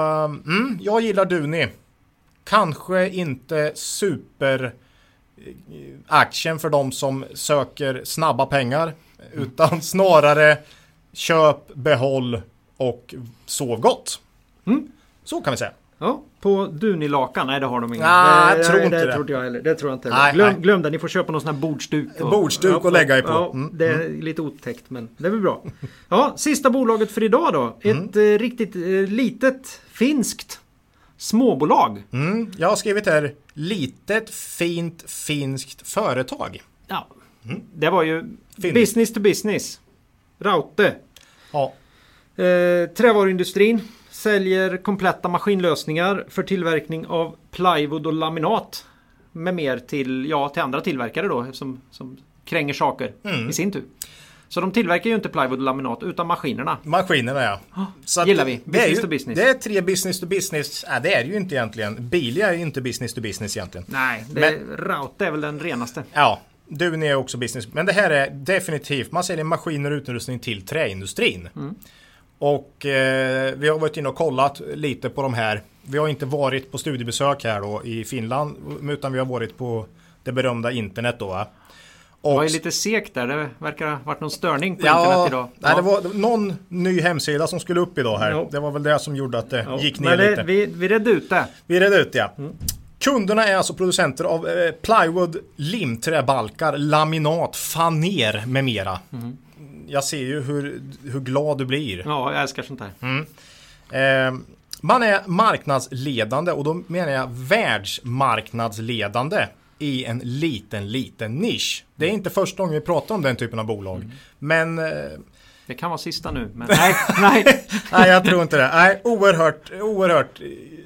mm, jag gillar Duni. Kanske inte super eh, aktien för de som söker snabba pengar. Mm. Utan snarare köp, behåll och sov gott. Mm. Så kan vi säga. Ja, på Dunilakan? Nej det har de inga. Nej, jag tror inte det. Tror jag heller. Det tror jag inte nej, glöm, nej. glöm det, ni får köpa någon sån här bordsduk. Och, bordsduk och lägga i på. Ja, mm. Det är mm. lite otäckt men det är väl bra. Ja, sista bolaget för idag då. Mm. Ett mm. riktigt eh, litet finskt småbolag. Mm. Jag har skrivit här litet fint finskt företag. Ja, mm. det var ju Fin. business to business. Raute. Ja. Eh, trävaruindustrin Säljer kompletta maskinlösningar för tillverkning av plywood och laminat. Med mer till, ja, till andra tillverkare då som, som kränger saker mm. i sin tur. Så de tillverkar ju inte plywood och laminat utan maskinerna. Maskinerna ja. Så gillar vi. Business det är ju, to business. Det är tre business to business. Äh, det är det ju inte egentligen. Bilia är ju inte business to business egentligen. Nej, det Men, Raute är väl den renaste. Ja, Duni är också business. Men det här är definitivt, man säljer maskiner och utrustning till träindustrin. Mm. Och eh, vi har varit inne och kollat lite på de här. Vi har inte varit på studiebesök här då i Finland utan vi har varit på det berömda internet då. Och, det var ju lite segt där. Det verkar ha varit någon störning på ja, internet idag. Ja. Nej, det var någon ny hemsida som skulle upp idag här. Jo. Det var väl det som gjorde att det jo. gick ner det, lite. Vi, vi redde ut det. Vi redde ut ja. Mm. Kunderna är alltså producenter av eh, plywood, limträbalkar, laminat, faner med mera. Mm jag ser ju hur, hur glad du blir. Ja, jag älskar sånt här. Mm. Eh, man är marknadsledande och då menar jag världsmarknadsledande i en liten, liten nisch. Det är inte första gången vi pratar om den typen av bolag. Mm. Men... Eh, det kan vara sista nu, men nej, nej. nej, jag tror inte det. Nej, oerhört, oerhört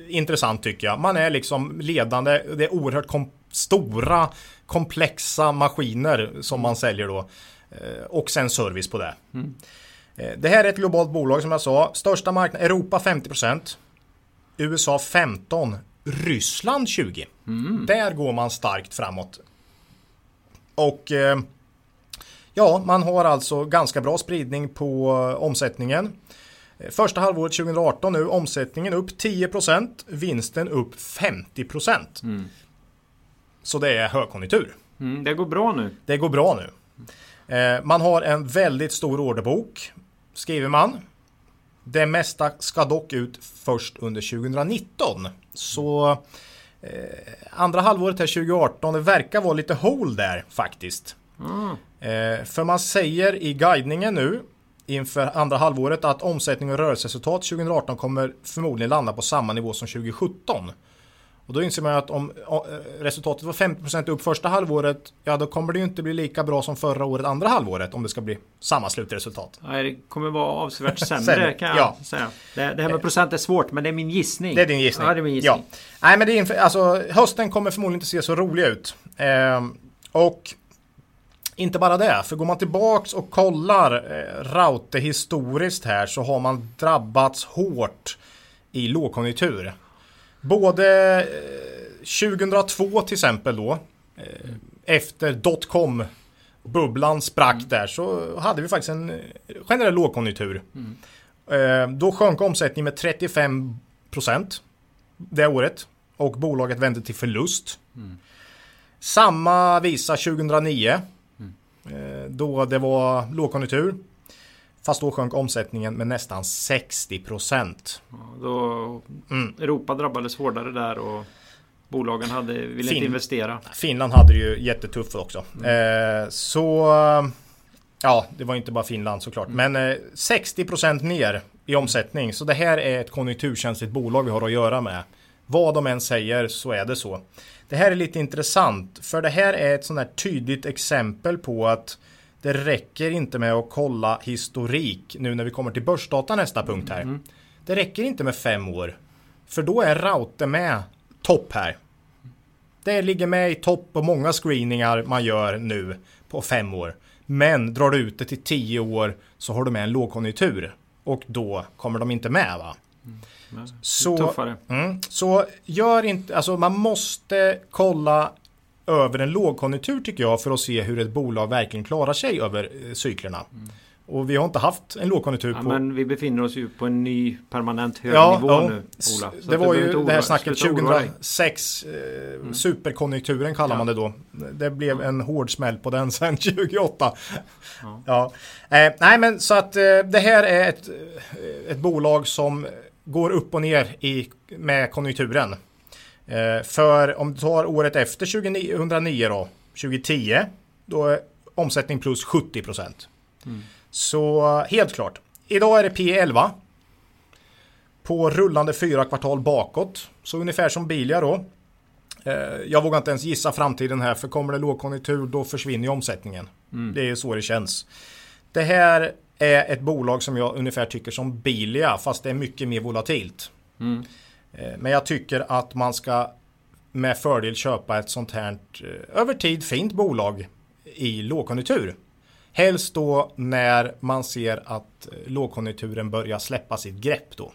intressant tycker jag. Man är liksom ledande. Det är oerhört kom stora, komplexa maskiner som man säljer då. Eh, och sen service på det. Mm. Det här är ett globalt bolag som jag sa. Största marknaden Europa 50%. USA 15%. Ryssland 20%. Mm. Där går man starkt framåt. Och eh, ja, man har alltså ganska bra spridning på omsättningen. Första halvåret 2018 nu omsättningen upp 10%, vinsten upp 50%. Mm. Så det är högkonjunktur. Mm, det går bra nu. Det går bra nu. Eh, man har en väldigt stor orderbok, skriver man. Det mesta ska dock ut först under 2019. Så eh, andra halvåret här 2018, det verkar vara lite hål där faktiskt. Mm. Eh, för man säger i guidningen nu inför andra halvåret att omsättning och rörelseresultat 2018 kommer förmodligen landa på samma nivå som 2017. Och då inser man att om resultatet var 50% upp första halvåret, ja då kommer det ju inte bli lika bra som förra året andra halvåret om det ska bli samma slutresultat. Nej, det kommer vara avsevärt sämre kan jag ja. säga. Det, det, här med procent är svårt, men det är min gissning. Det är din gissning. Ja, det är min gissning. Ja. Nej, men det är, alltså, hösten kommer förmodligen inte se så rolig ut. Eh, och inte bara det, för går man tillbaks och kollar eh, Raute historiskt här så har man drabbats hårt i lågkonjunktur. Både 2002 eh, till exempel då. Eh, efter dotcom bubblan sprack mm. där så hade vi faktiskt en eh, generell lågkonjunktur. Mm. Då sjönk omsättningen med 35 procent det året och bolaget vände till förlust. Mm. Samma visa 2009 mm. då det var lågkonjunktur. Fast då sjönk omsättningen med nästan 60 procent. Ja, mm. Europa drabbades hårdare där och bolagen hade, ville Fin- inte investera. Finland hade det ju jättetufft också. Eh, så ja, det var inte bara Finland såklart. Men eh, 60% ner i omsättning. Så det här är ett konjunkturkänsligt bolag vi har att göra med. Vad de än säger så är det så. Det här är lite intressant. För det här är ett sånt här tydligt exempel på att det räcker inte med att kolla historik nu när vi kommer till börsdata nästa punkt här. Det räcker inte med fem år. För då är Raute med topp här. Det ligger med i topp på många screeningar man gör nu på fem år. Men drar du ut det till tio år så har du med en lågkonjunktur. Och då kommer de inte med va? Så, Tuffare. mm, så gör inte, alltså man måste kolla över en lågkonjunktur tycker jag för att se hur ett bolag verkligen klarar sig över eh, cyklerna. Och vi har inte haft en lågkonjunktur Ja, på... men vi befinner oss ju på en ny permanent hög Ja, nivå ja. nu, Ola. Så det var ju det här snacket sluta oroa dig. 2006. Eh, Superkonjunkturen kallar man det då. Det blev en hård smäll på den sen 2008. Ja. Eh, nej men så att eh, det här är ett, eh, ett bolag som går upp och ner i, med konjunkturen. Eh, för om du tar året efter 2009 då, 2010, då är omsättning plus 70 procent. Så helt klart. Idag är det P11. På rullande fyra kvartal bakåt. Så ungefär som Bilia då. Eh, Jag vågar inte ens gissa framtiden här för kommer det lågkonjunktur då försvinner ju omsättningen. Det är ju så det känns. Det här är ett bolag som jag ungefär tycker som Bilia fast det är mycket mer volatilt. Eh, Men jag tycker att man ska med fördel köpa ett sånt här eh, över tid fint bolag i lågkonjunktur. Helst då när man ser att eh, lågkonjunkturen börjar släppa sitt grepp då.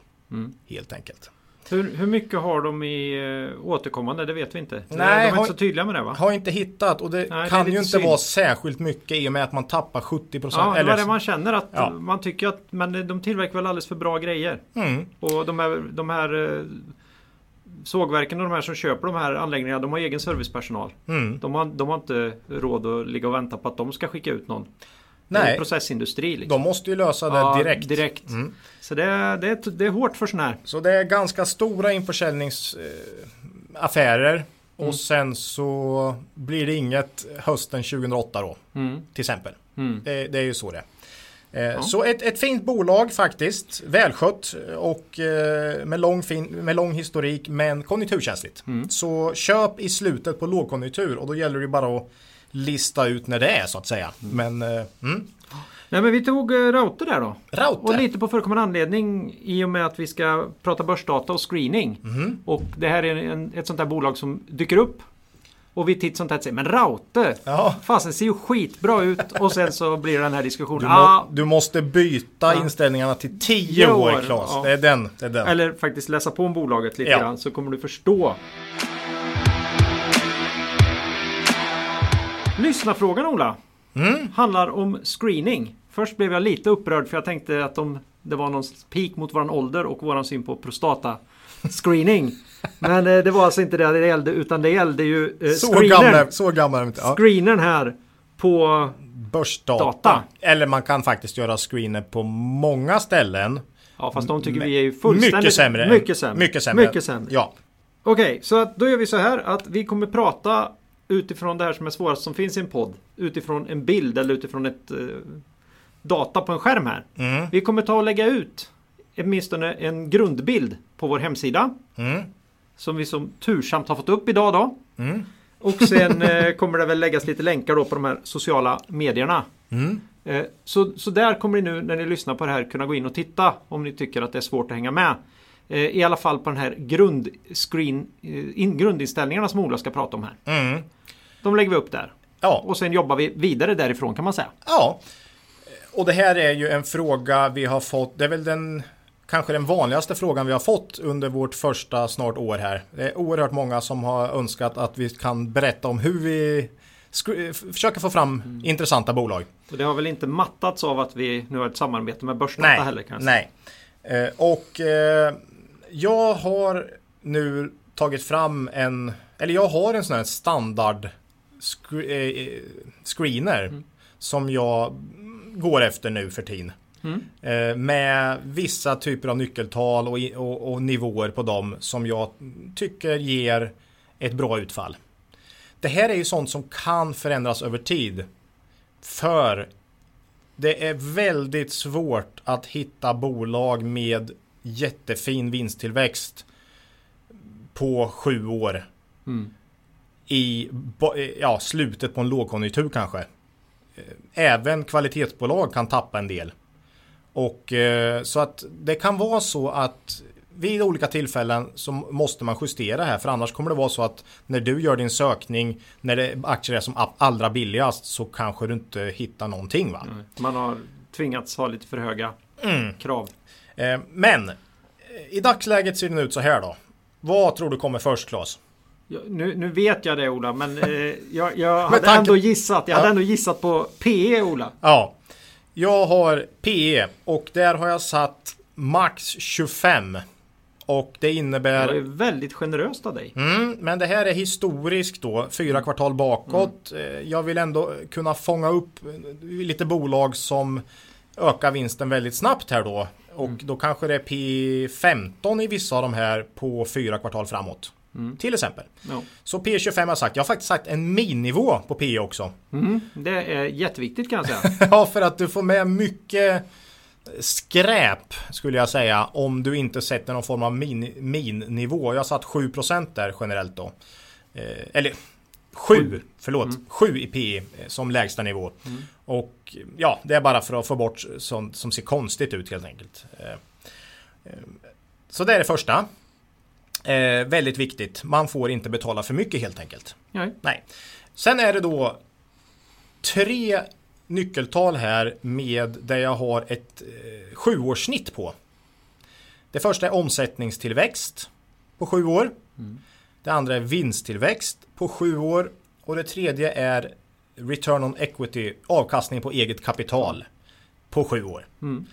Helt enkelt. Hur, hur mycket har de i uh, återkommande? Det vet vi inte. Nej, de är har- inte så tydliga med det va? Har inte hittat och det Nej, det kan lite ju inte synd. vara särskilt mycket i och med att man tappar 70 procent. Ja, det var det man känner att Ja. man tycker att men de tillverkar väl alldeles för bra grejer. mm, Och de här, de här eh, sågverken och de här som köper de här anläggningarna, de har egen servicepersonal. mm. De har, de har inte råd att ligga och vänta på att de ska skicka ut någon. Nej, processindustri liksom. de måste ju lösa det Ja, direkt. direkt. Mm. Så det är, det, är, det är hårt för sån här. Så det är ganska stora införsäljningsaffärer. Eh. Och sen så blir det inget hösten 2008 då. Mm. Till exempel. Mm. Det, det är ju så det eh, Så ett, ett fint bolag faktiskt. Välskött och eh, med lång, fin, med lång historik men konjunkturkänsligt. Mm. Så köp i slutet på lågkonjunktur och då gäller det bara att lista ut när det är så att säga. Men eh, mm. Nej men vi tog uh, Raute där då. Raute. Och lite på förekommande anledning i och med att vi ska prata börsdata och screening. Mhm. Och det här är en, ett sånt här bolag som dyker upp. Och vi titt sånt här säger men Raute! Ja. Fasen ser ju skitbra ut och sen så blir det den här diskussionen. Du, ah, må, du måste byta Ja. inställningarna till 10 Tio år år, Claes. ja. Det är den. Det är den. Eller faktiskt läsa på om bolaget lite Ja. grann så kommer du förstå. Lyssnarfrågan Ola. Mm. Handlar om screening. Först blev jag lite upprörd för jag tänkte att de, det var någon peak mot våran ålder och våran syn på prostata screening. Men eh, det var alltså inte det det gällde utan det gällde ju eh, Så gamla, så gamla inte. Ja. Screenern här på... Börsdata. Data. Eller man kan faktiskt göra screener på många ställen. Ja fast de tycker vi är ju fullständigt... Mycket sämre. Mycket sämre. Mycket sämre. Mycket sämre. Ja. Okej, så att då gör vi så här att vi kommer prata utifrån det här som är svårast som finns i en podd. Utifrån en bild eller utifrån ett eh, data på en skärm här. Mm. Vi kommer ta och lägga ut åtminstone en grundbild på vår hemsida. Mm. Som vi som tursamt har fått upp idag då. Mm. Och sen eh, kommer det väl läggas lite länkar då på de här sociala medierna. Mm. Eh, Så, så där kommer ni nu när ni lyssnar på det här kunna gå in och titta om ni tycker att det är svårt att hänga med. Eh, I alla fall på den här grundscreen, eh, in, grundinställningarna som Ola ska prata om här. Mm. De lägger vi upp där. Ja. Och sen jobbar vi vidare därifrån kan man säga. ja. Och det här är ju en fråga vi har fått. Det är väl den kanske den vanligaste frågan vi har fått under vårt första snart år här. Det är oerhört många som har önskat att vi kan berätta om hur vi försöker få fram Mm. intressanta bolag. Och det har väl inte mattats av att vi nu har ett samarbete med Börsdata heller kanske. nej. Eh, och eh, jag har nu tagit fram en, eller jag har en sån här standard scre- eh, screener Mm. som jag går efter nu för tiden. Mm. Eh, med vissa typer av nyckeltal och, och, och nivåer på dem som jag tycker ger ett bra utfall. Det här är ju sånt som kan förändras över tid. För det är väldigt svårt att hitta bolag med jättefin vinsttillväxt på sju år. Mm. I ja, slutet på en lågkonjunktur kanske. Även kvalitetsbolag kan tappa en del. Och eh, så att det kan vara så att vid olika tillfällen så måste man justera här för annars kommer det vara så att när du gör din sökning när det aktier är som allra billigast så kanske du inte hittar någonting va? Man har tvingats ha lite för höga mm. krav. Eh, men i dagsläget ser den ut så här då. Vad tror du kommer först Claes? Nu, nu, vet jag det Ola, men eh, jag, jag hade tanken... ändå gissat. Jag ja. hade ändå gissat på PE Ola. Ja. Jag har PE och där har jag satt max 25. Och det innebär... Det är väldigt generöst av dig. Mm, men det här är historiskt då, fyra kvartal bakåt. Mm. Eh, jag vill ändå kunna fånga upp lite bolag som ökar vinsten väldigt snabbt här då. Och mm. då kanske det är P15 i vissa av de här på fyra kvartal framåt. Mm. Till exempel. Ja. Så P25 har jag sagt. Jag har faktiskt sagt en minnivå på P också. Mm. Det är jätteviktigt kan jag säga. ja, för att du får med mycket skräp skulle jag säga om du inte sätter någon form av min, min-nivå. Jag har satt 7% där generellt då. Eh, eller 7, förlåt, mm. 7 i PE som lägsta nivå. Mm. Och ja, det är bara för att få bort sånt som ser konstigt ut helt enkelt. Eh, eh, så det är det första. Eh, väldigt viktigt. Man får inte betala för mycket helt enkelt. Nej. Nej. Sen är det då tre nyckeltal här med där jag har ett eh, sjuårssnitt på. Det första är omsättningstillväxt på sju år. Mm. Det andra är vinsttillväxt på sju år. Och det tredje är return on equity, avkastning på eget kapital på sju år. Mm.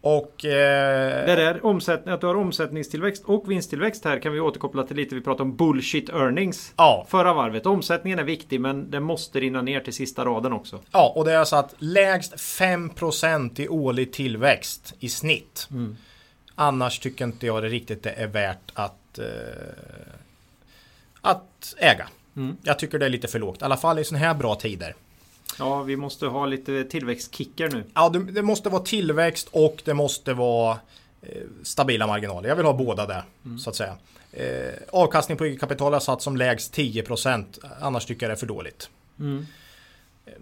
Och... Eh, det där omsättning, att du har omsättningstillväxt och vinsttillväxt här kan vi återkoppla till lite. Vi pratade om bullshit earnings. Ja. Förra varvet. Omsättningen är viktig men den måste rinna ner till sista raden också. Ja, och det är alltså att lägst 5% i årlig tillväxt i snitt. Mm. Annars tycker inte jag det riktigt det är värt att, eh, att äga. Mm. Jag tycker det är lite för lågt. I alla fall i sådana här bra tider. Ja, vi måste ha lite tillväxtkickar nu. Ja, det, det måste vara tillväxt och det måste vara eh, stabila marginaler. Jag vill ha båda där, mm. så att säga. Eh, avkastning på eget kapital har satt som lägst 10%. Annars tycker jag det är för dåligt. Mm.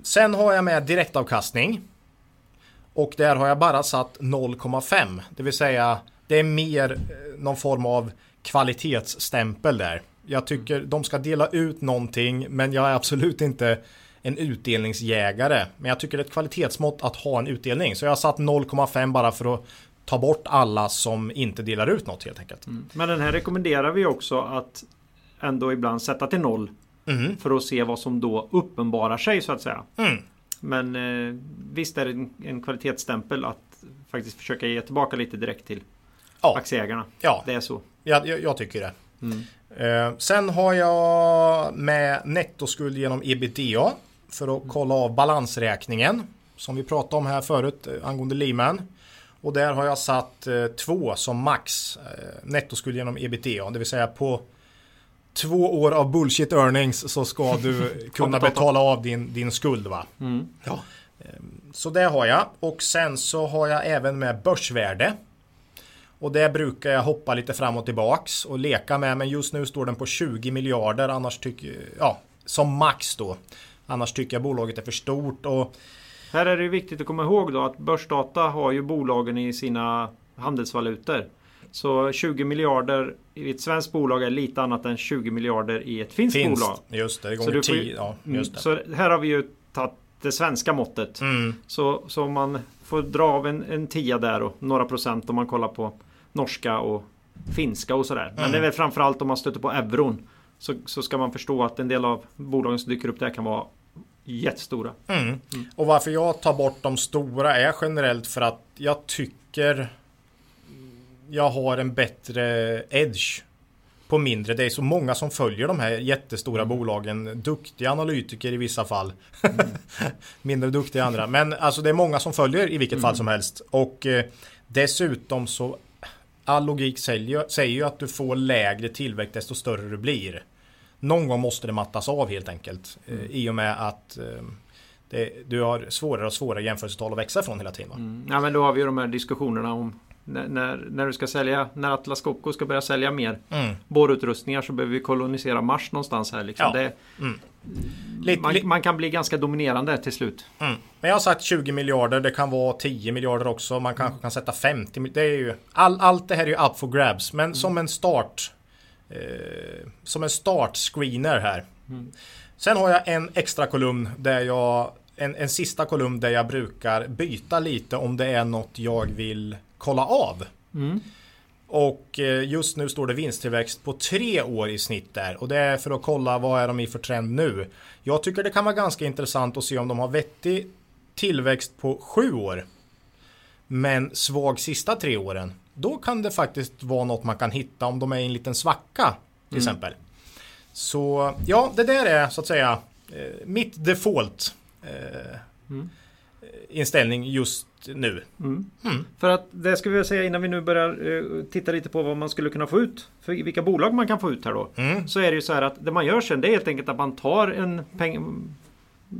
Sen har jag med direktavkastning. Och där har jag bara satt 0,5. Det vill säga det är mer eh, någon form av kvalitetsstämpel där. Jag tycker de ska dela ut någonting men jag är absolut inte en utdelningsjägare. Men jag tycker det är ett kvalitetsmått att ha en utdelning. Så jag har satt 0,5 bara för att ta bort alla som inte delar ut något helt enkelt. Mm. Men den här rekommenderar vi också att ändå ibland sätta till noll. Mm. För att se vad som då uppenbarar sig så att säga. Mm. Men eh, visst är det en, en kvalitetsstämpel att faktiskt försöka ge tillbaka lite direkt till ja. aktieägarna. Ja, det är så. Ja, jag, jag tycker det. Mm. Eh, sen har jag med nettoskuld genom ebitda för att kolla av balansräkningen som vi pratade om här förut eh, angående Lehman. Och där har jag satt eh, två som max eh, nettoskuld genom ebitda, det vill säga på två år av bullshit earnings så ska du kunna betala av din, din skuld. Va? Mm. Ja. Ehm, så det har jag och sen så har jag även med börsvärde. Och det brukar jag hoppa lite fram och tillbaks och leka med men just nu står den på 20 miljarder annars tycker ja som max då. Annars tycker jag bolaget är för stort. Och... Här är det viktigt att komma ihåg då att Börsdata har ju bolagen i sina handelsvalutor. Så 20 miljarder i ett svenskt bolag är lite annat än 20 miljarder i ett finskt Finst, bolag. Just det, gånger 10. Ja, just det. Så här har vi ju tagit det svenska måttet. Mm. Så, så man får dra av en, en tia där och några procent om man kollar på norska och finska och sådär. Men mm. det är väl framförallt om man stöter på euron så, så ska man förstå att en del av bolagen som dyker upp där kan vara jättestora. Mm. Mm. Och varför jag tar bort de stora är generellt för att jag tycker jag har en bättre edge på mindre. Det är så många som följer de här jättestora mm. bolagen. Duktiga analytiker i vissa fall. Mm. Mindre duktiga i andra. Men alltså det är många som följer i vilket fall mm. som helst. Och eh, dessutom så all logik säger, säger ju att du får lägre tillväxt desto större du blir. någon gång måste det mattas av helt enkelt. Eh, Mm. I och med att eh, det, du har svårare och svårare jämförelsetal att växa från hela tiden. Mm. Ja men då har vi ju de här diskussionerna om när, när, när du ska sälja, när Atlas Copco ska börja sälja mer Mm. borrutrustningar så behöver vi kolonisera Mars någonstans här. Liksom. Ja. Det, Lite, man, man kan bli ganska dominerande till slut. mm. Men jag har sagt 20 miljarder, det kan vara 10 miljarder också. Man kanske kan sätta 50 mil- det är ju, all, Allt det här är ju up for grabs. Men som en start eh, Som en startscreener här. Sen har jag en extra kolumn där jag en, en sista kolumn där jag brukar byta lite om det är något jag vill kolla av. Och eh, just nu står det vinsttillväxt på tre år i snitt där. Och det är för att kolla vad är de i för trend nu. Jag tycker det kan vara ganska intressant att se om de har vettig tillväxt på sju år. Men svag sista tre åren. Då kan det faktiskt vara något man kan hitta om de är i en liten svacka. Till exempel. Så ja, det där är så att säga eh, mitt default eh, inställning just nu. För att det vi väl säga innan vi nu börjar eh, titta lite på vad man skulle kunna få ut. För vilka bolag man kan få ut här då. Mm. Så är det ju så här att det man gör sen det är helt enkelt att man tar en, peng,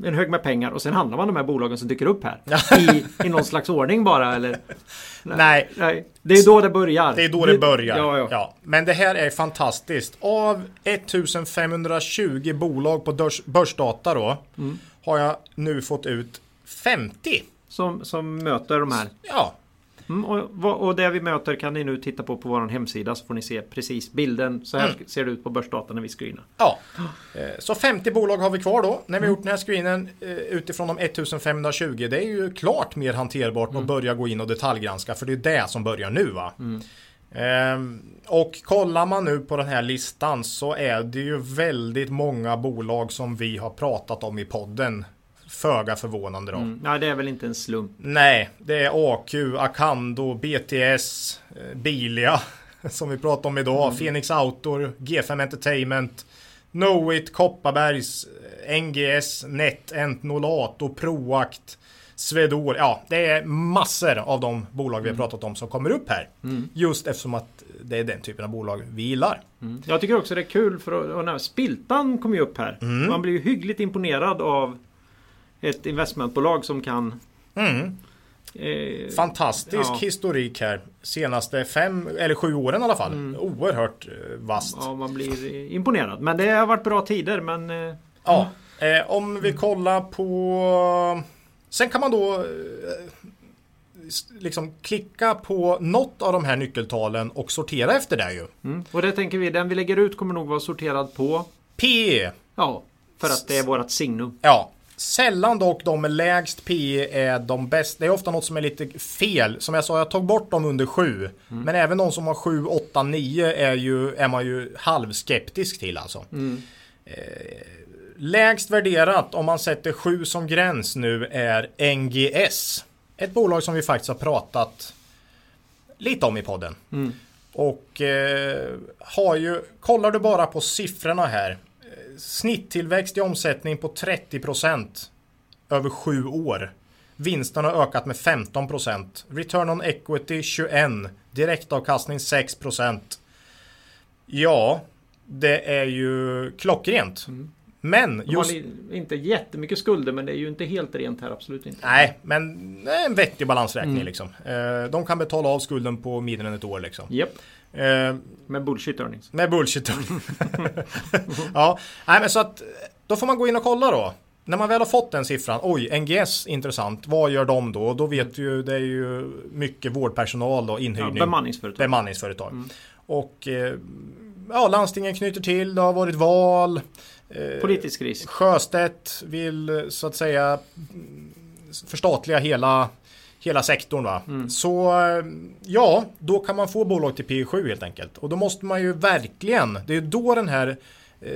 en hög med pengar och sen handlar man de här bolagen som dyker upp här. I, I någon slags ordning bara eller? Nej, Nej, det är då det börjar. Det är då det börjar. Ja, ja. Men det här är fantastiskt. Av 1520 bolag på börs, börsdata då Mm. har jag nu fått ut 50. Som, som möter de här. Ja, Mm, och, och det vi möter kan ni nu titta på på vår hemsida så får ni se precis bilden. Så här Mm. ser det ut på börsdata när vi screenar. ja. Eh, Så 50 bolag har vi kvar då när vi har gjort den här screenen eh, utifrån de 1520. Det är ju klart mer hanterbart att börja gå in och detaljgranska för det är det som börjar nu va. Ehm, och kollar man nu på den här listan så är det ju väldigt många bolag som vi har pratat om i podden. Föga förvånande då. Mm. Nej, det är väl inte en slump. Nej, det är AQ, Acando, BTS, eh, Bilia som vi pratade om idag, Phoenix Outdoor, G5 Entertainment, Knowit, Kopparbergs, eh, NGS, Net, Entnolato, Proact, Swedor. Ja, det är massor av de bolag vi har pratat om som kommer upp här. Just eftersom att det är den typen av bolag vi gillar. Jag tycker också det är kul för att, här Spiltan kommer ju upp här. Mm. Man blir ju hyggligt imponerad av ett investmentbolag som kan Mm. eh, Fantastisk Ja. historik här. Senaste fem eller sju åren i alla fall. Oerhört eh, vasst. Ja, man blir imponerad. Men det har varit bra tider men eh, Ja, eh, om vi kollar på... Sen kan man då liksom klicka på något av de här nyckeltalen och sortera efter det ju. mm. Och det tänker vi, den vi lägger ut kommer nog vara sorterad på PE. Ja, för att det är vårat signum. Ja. Sällan dock de med lägst PE är de bästa. Det är ofta något som är lite fel. Som jag sa, jag tog bort dem under 7. Men även de som har 7, 8, 9 är, ju, är man ju halvskeptisk till alltså. Eh, lägst värderat om man sätter 7 som gräns nu är NGS. Ett bolag som vi faktiskt har pratat lite om i podden. Och eh, har ju, kollar du bara på siffrorna här. Snitttillväxt i omsättning på 30% över sju år. Vinsten har ökat med 15%. Return on equity 21%. Direktavkastning 6%. Ja, det är ju klockrent. Men De har just... inte jättemycket skulder men det är ju inte helt rent här, absolut inte. Nej, men en vettig balansräkning liksom. Eh, de kan betala av skulden på mindre än ett år liksom. Japp, Eh, med bullshit earnings. med bullshit. ja, nej men så att då får man gå in och kolla då. När man väl har fått den siffran, oj, NGS intressant, vad gör de då? Och då vet du ju, det är ju mycket vårdpersonal då, Ja, inhyrning. bemanningsföretag. bemanningsföretag. Och eh, ja, landstingen knyter till, det har varit val. Eh, Politisk risk. Sjöstedt vill så att säga mm, förstatliga hela, hela sektorn. Va? Så eh, ja, då kan man få bolag till P7 helt enkelt. Och då måste man ju verkligen, det är då den här, eh,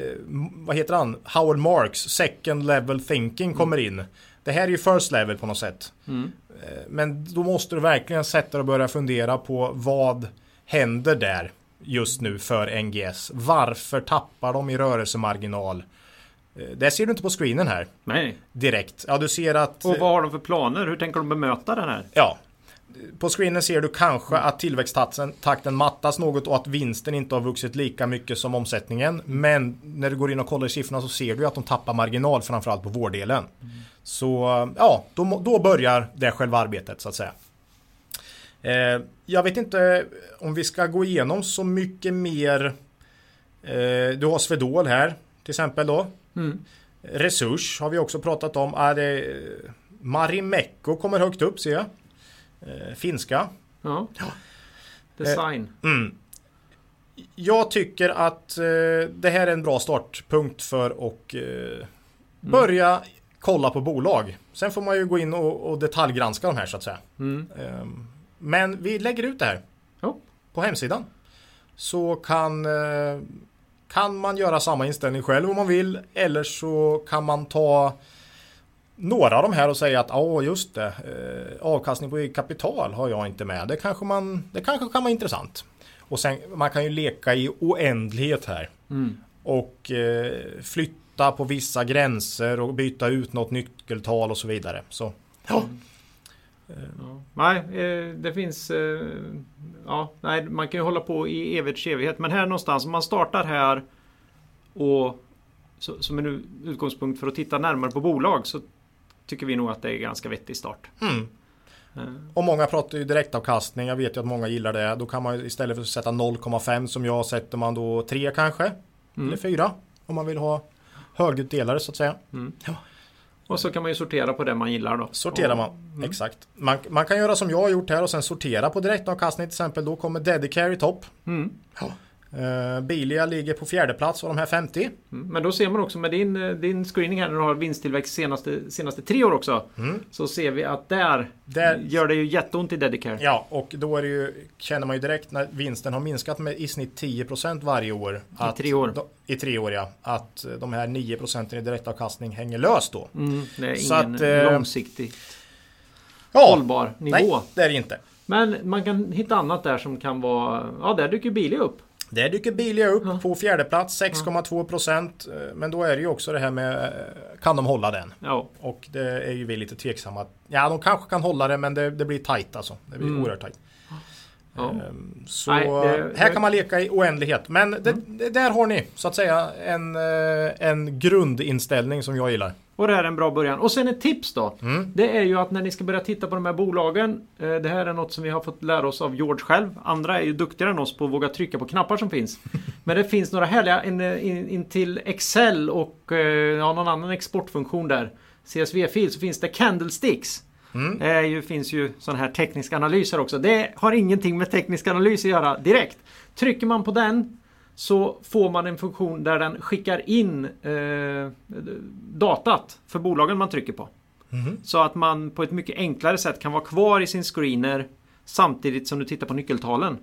vad heter han, Howard Marks second level thinking kommer in. Det här är ju first level på något sätt. Mm. Eh, Men då måste du verkligen sätta dig och börja fundera på vad händer där just nu för NGS. Varför tappar de i rörelsemarginal? Eh, Det ser du inte på screenen här Nej. direkt. Ja, du ser att... Och vad har de för planer? Hur tänker de bemöta den här? Ja. på screenen ser du kanske att tillväxttakten takten mattas något och att vinsten inte har vuxit lika mycket som omsättningen. Men när du går in och kollar i siffrorna så ser du att de tappar marginal framförallt på vårdelen. Mm. Så ja, då, då börjar det själva arbetet så att säga. Eh, jag vet inte om vi ska gå igenom så mycket mer. Eh, du har Svedol här till exempel då. Mm. Resurs har vi också pratat om. Är det Marimekko kommer högt upp ser jag. Eh, finska. Ja. Design. Eh, mm. Jag tycker att eh, det här är en bra startpunkt för att eh, mm. börja mm. kolla på bolag. Sen får man ju gå in och, detaljgranska de här så att säga. Mm. Ehm, men vi lägger ut det här oh. på hemsidan. Så kan, eh, kan man göra samma inställning själv om man vill. Eller så kan man ta några av de här och säga att ja just det, eh, avkastning på kapital har jag inte med. Det kanske, man, det kanske kan vara intressant. Och sen man kan ju leka i oändlighet här. Mm. Och eh, flytta på vissa gränser och byta ut något nyckeltal och så vidare. Så, ja. Ja. Nej, eh, det finns... Eh, ja, nej, man kan ju hålla på i evigt evighet. Men här någonstans, om man startar här och som en utgångspunkt för att titta närmare på bolag så tycker vi nog att det är ganska vettig start. Mm. Eh. Och många pratar ju direktavkastning. Jag vet ju att många gillar det. Då kan man istället för att sätta 0,5 som jag sätter man då 3 kanske. Mm. Eller 4. Om man vill ha högutdelare så att säga. Mm. Ja. Och så kan man ju sortera på det man gillar då. Sorterar man, mm. exakt. Man, man, kan göra som jag har gjort här och sen sortera på direktavkastning till exempel. Då kommer Dedicare i topp. Mm. Ja. Uh, Bilia ligger på fjärde plats av de här 50. Mm. Men då ser man också med din, eh, din screening här när du har vinsttillväxt senaste, senaste tre år också. Mm. Så ser vi att där, där, gör det ju jätteont i Dedicare. Ja, och då är ju, känner man ju direkt när vinsten har minskat med i snitt 10% varje år. Att, I tre år. Då, I tre år ja. Att de här 9% i direktavkastning hänger löst då. Mm, det är Så ingen att, eh, långsiktig ja, hållbar nivå. Nej, det är det inte. Men man kan hitta annat där som kan vara... Ja, där dyker Bilia upp. Där dyker Bilia upp ja. på fjärde plats 6,2 procent. Men då är det ju också det här med Kan de hålla den? Ja. Och det är ju vi lite tveksamma. Ja, de kanske kan hålla det men det, det blir tajt alltså. Det blir mm. oerhört tajt. Ja. Ehm, så Nej, det, här kan man leka i oändlighet. Men det, mm. där har ni så att säga en, eh, en grundinställning som jag gillar. Och det här är en bra början. Och sen ett tips då. Mm. Det är ju att när ni ska börja titta på de här bolagen. Eh, det här är något som vi har fått lära oss av George själv. Andra är ju duktigare än oss på att våga trycka på knappar som finns. Men det finns några härliga in, in, in till Excel och eh, ja, någon annan exportfunktion där. CSV-fil så finns det Candlesticks. Mm. Det ju, finns ju sådana här tekniska analyser också. Det har ingenting med teknisk analys att göra direkt. Trycker man på den så får man en funktion där den skickar in eh, datat för bolagen man trycker på. Mm. Så att man på ett mycket enklare sätt kan vara kvar i sin screener samtidigt som du tittar på nyckeltalen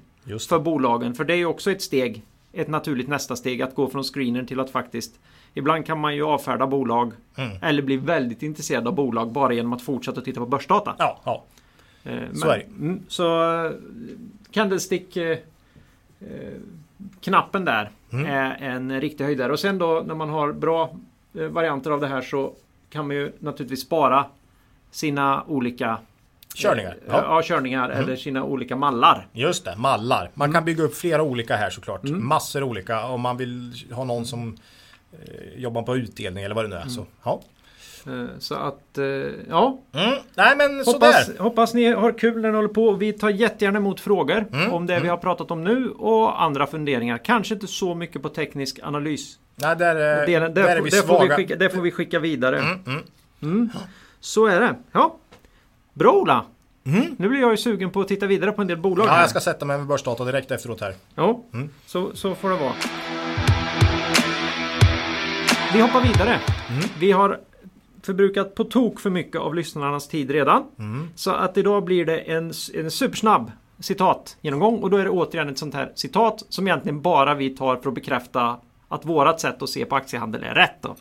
för bolagen. För det är ju också ett steg, ett naturligt nästa steg att gå från screener till att faktiskt Ibland kan man ju avfärda bolag mm. eller bli väldigt intresserad av bolag bara genom att fortsätta titta på börsdata. Ja, ja. Eh, så är det. Mm, så eh, Candlestick eh, knappen där mm. är en riktig höjdare. Och sen då när man har bra eh, varianter av det här så kan man ju naturligtvis spara sina olika Körningar? Eh, ja, ja körningar mm. eller sina olika mallar. Just det, mallar. Man mm. kan bygga upp flera olika här såklart. Mm. Massor olika om man vill ha någon som eh, jobbar på utdelning eller vad det nu är. Mm. Så, ja. Eh, så att, eh, ja. Mm. Nej men hoppas, sådär. hoppas ni har kul när ni håller på. Vi tar jättegärna emot frågor mm. om det mm. vi har pratat om nu och andra funderingar. Kanske inte så mycket på teknisk analys. Nej, där, är, Delen, där, där är vi där svaga. Får vi skicka, det får vi skicka vidare. Mm, mm. Mm. Så är det. Ja. Bra Ola! Mm. Nu blir jag ju sugen på att titta vidare på en del bolag. Ja, här. jag ska sätta mig med börsdata direkt efteråt här. Ja, mm. så, så får det vara. Vi hoppar vidare. Mm. Vi har förbrukat på tok för mycket av lyssnarnas tid redan. Mm. Så att idag blir det en, en supersnabb citat genomgång och då är det återigen ett sånt här citat som egentligen bara vi tar för att bekräfta att vårat sätt att se på aktiehandel är rätt. Då.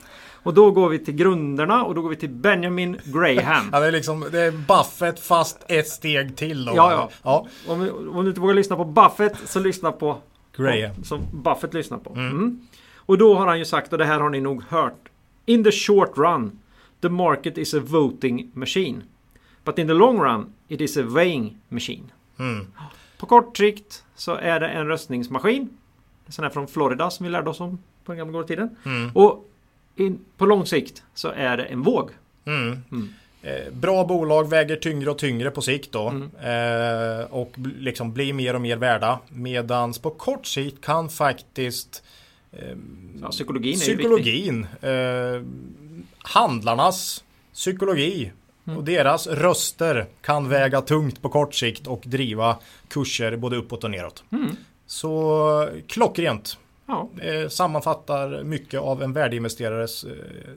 Och då går vi till grunderna och då går vi till Benjamin Graham. ja, det, är liksom, det är Buffett fast ett steg till. Då. Ja, ja. ja. Om, om, du inte vågar lyssna på Buffett så lyssna på Graham. Som Buffett lyssnar på. Mm. Mm. Och då har han ju sagt, och det här har ni nog hört. In the short run The market is a voting machine. But in the long run it is a weighing machine. Mm. På kort sikt så är det en röstningsmaskin. En sån här från Florida som vi lärde oss om på den gamla tiden. Mm. Och in, på lång sikt så är det en våg. Mm. Mm. Eh, bra bolag väger tyngre och tyngre på sikt då. Mm. Eh, och liksom blir mer och mer värda. Medans på kort sikt kan faktiskt eh, Ja, psykologin psykologin, eh, handlarnas psykologi Mm. och deras röster kan väga tungt på kort sikt och driva kurser både uppåt och neråt. Mm. Så klockrent. Ja. Eh, sammanfattar mycket av en värdeinvesterares eh,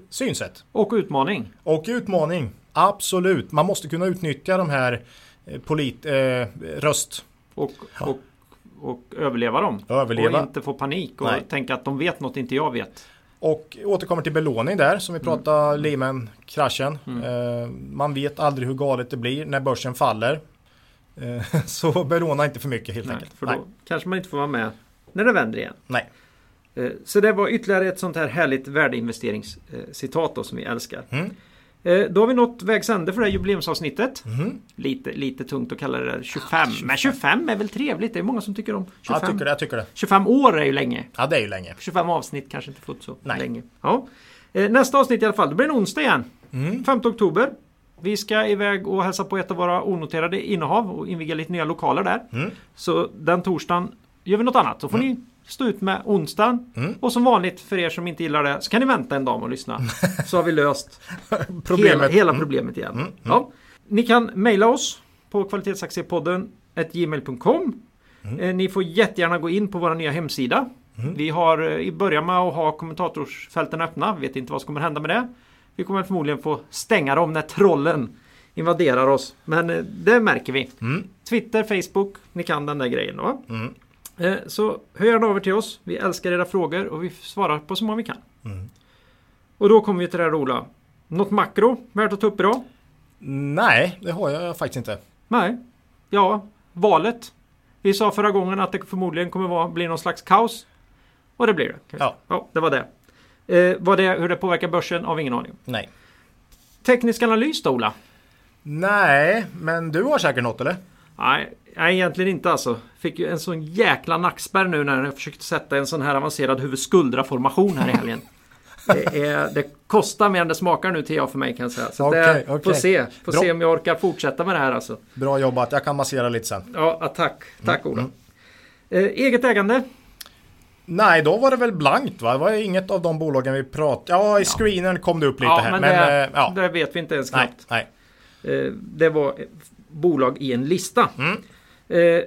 synsätt. Och utmaning. Och utmaning, absolut. Man måste kunna utnyttja de här eh, polit, eh, röst. Och, och, och överleva dem. Överleva. Och inte få panik och Nej. tänka att de vet något inte jag vet. Och återkommer till belåning där som vi pratade Lehman-kraschen. Mm. Eh, man vet aldrig hur galet det blir när börsen faller. Eh, så belåna inte för mycket helt Nej, enkelt. för då kanske man inte får vara med när det vänder igen. Nej. Eh, Så det var ytterligare ett sånt här härligt värdeinvesteringscitat då som vi älskar. Mm. Eh, Då har vi nått vägs ände för det här jubileumsavsnittet. Mhm. Lite, lite tungt att kalla det där 25. Men 25 är väl trevligt? Det är många som tycker om 25. Jag tycker det, jag tycker det. 25 år är ju länge. Ja, det är ju länge. 25 avsnitt kanske inte fått så Nej. länge. Ja. Eh, Nästa avsnitt i alla fall, det blir en onsdag igen. Mm. 5 oktober. Vi ska iväg och hälsa på ett av våra onoterade innehav och inviga lite nya lokaler där. Mm. Så den torsdagen gör vi något annat. Så får ni stå ut med onsdagen. Mm. Och som vanligt för er som inte gillar det så kan ni vänta en dag och lyssna. Så har vi löst Problemet. Mm. hela, hela problemet igen. Ja. Ni kan mejla oss på kvalitetsaktiepodden gmail.com. Mm. Eh, Ni får jättegärna gå in på vår nya hemsida. Vi har eh, i början med att ha kommentatorsfälten öppna. Vet inte vad som kommer hända med det. Vi kommer förmodligen få stänga dem när trollen invaderar oss. Men eh, det märker vi. Mm. Twitter, Facebook, ni kan den där grejen. Va? Eh, Så hör gärna över till oss. Vi älskar era frågor och vi svarar på så många vi kan. Mm. Och då kommer vi till det här Ola. Något makro värt att ta upp idag? Nej, det har jag faktiskt inte. Nej. Ja, valet. Vi sa förra gången att det förmodligen kommer vara, bli någon slags kaos. Och det blir det. Ja. ja det var det. Eh, vad det. Hur det påverkar börsen vi ingen aning. Nej. Teknisk analys då Ola? Nej, men du har säkert något eller? Nej, nej, egentligen inte alltså. Fick ju en sån jäkla nackspärr nu när jag försökte sätta en sån här avancerad huvud-skuldra-formation här i helgen. Det, är, det kostar mer än det smakar nu till jag för mig kan jag säga. Så Okej, det, okej. får se. Får Bra. se om jag orkar fortsätta med det här alltså. Bra jobbat, jag kan massera lite sen. Ja, ja, tack. Tack Mm, Ola. Eh, eget ägande? Nej, då var det väl blankt va? Det var inget av de bolagen vi pratade Ja, i screenen kom det upp lite här. men, Men, det, eh, ja. det vet vi inte ens Nej, knappt. nej. Eh, det var bolag i en lista. Mm. Eh,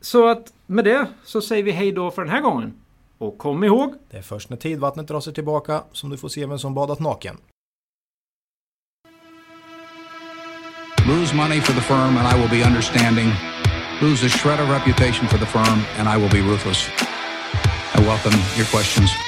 så att med det så säger vi hej då för den här gången. Och kom ihåg Det är först när tidvattnet drar sig tillbaka som du får se vem som badat naken. Lose money for the firm and I will be understanding. Lose a shred of reputation for the firm and I will be ruthless. I welcome your questions.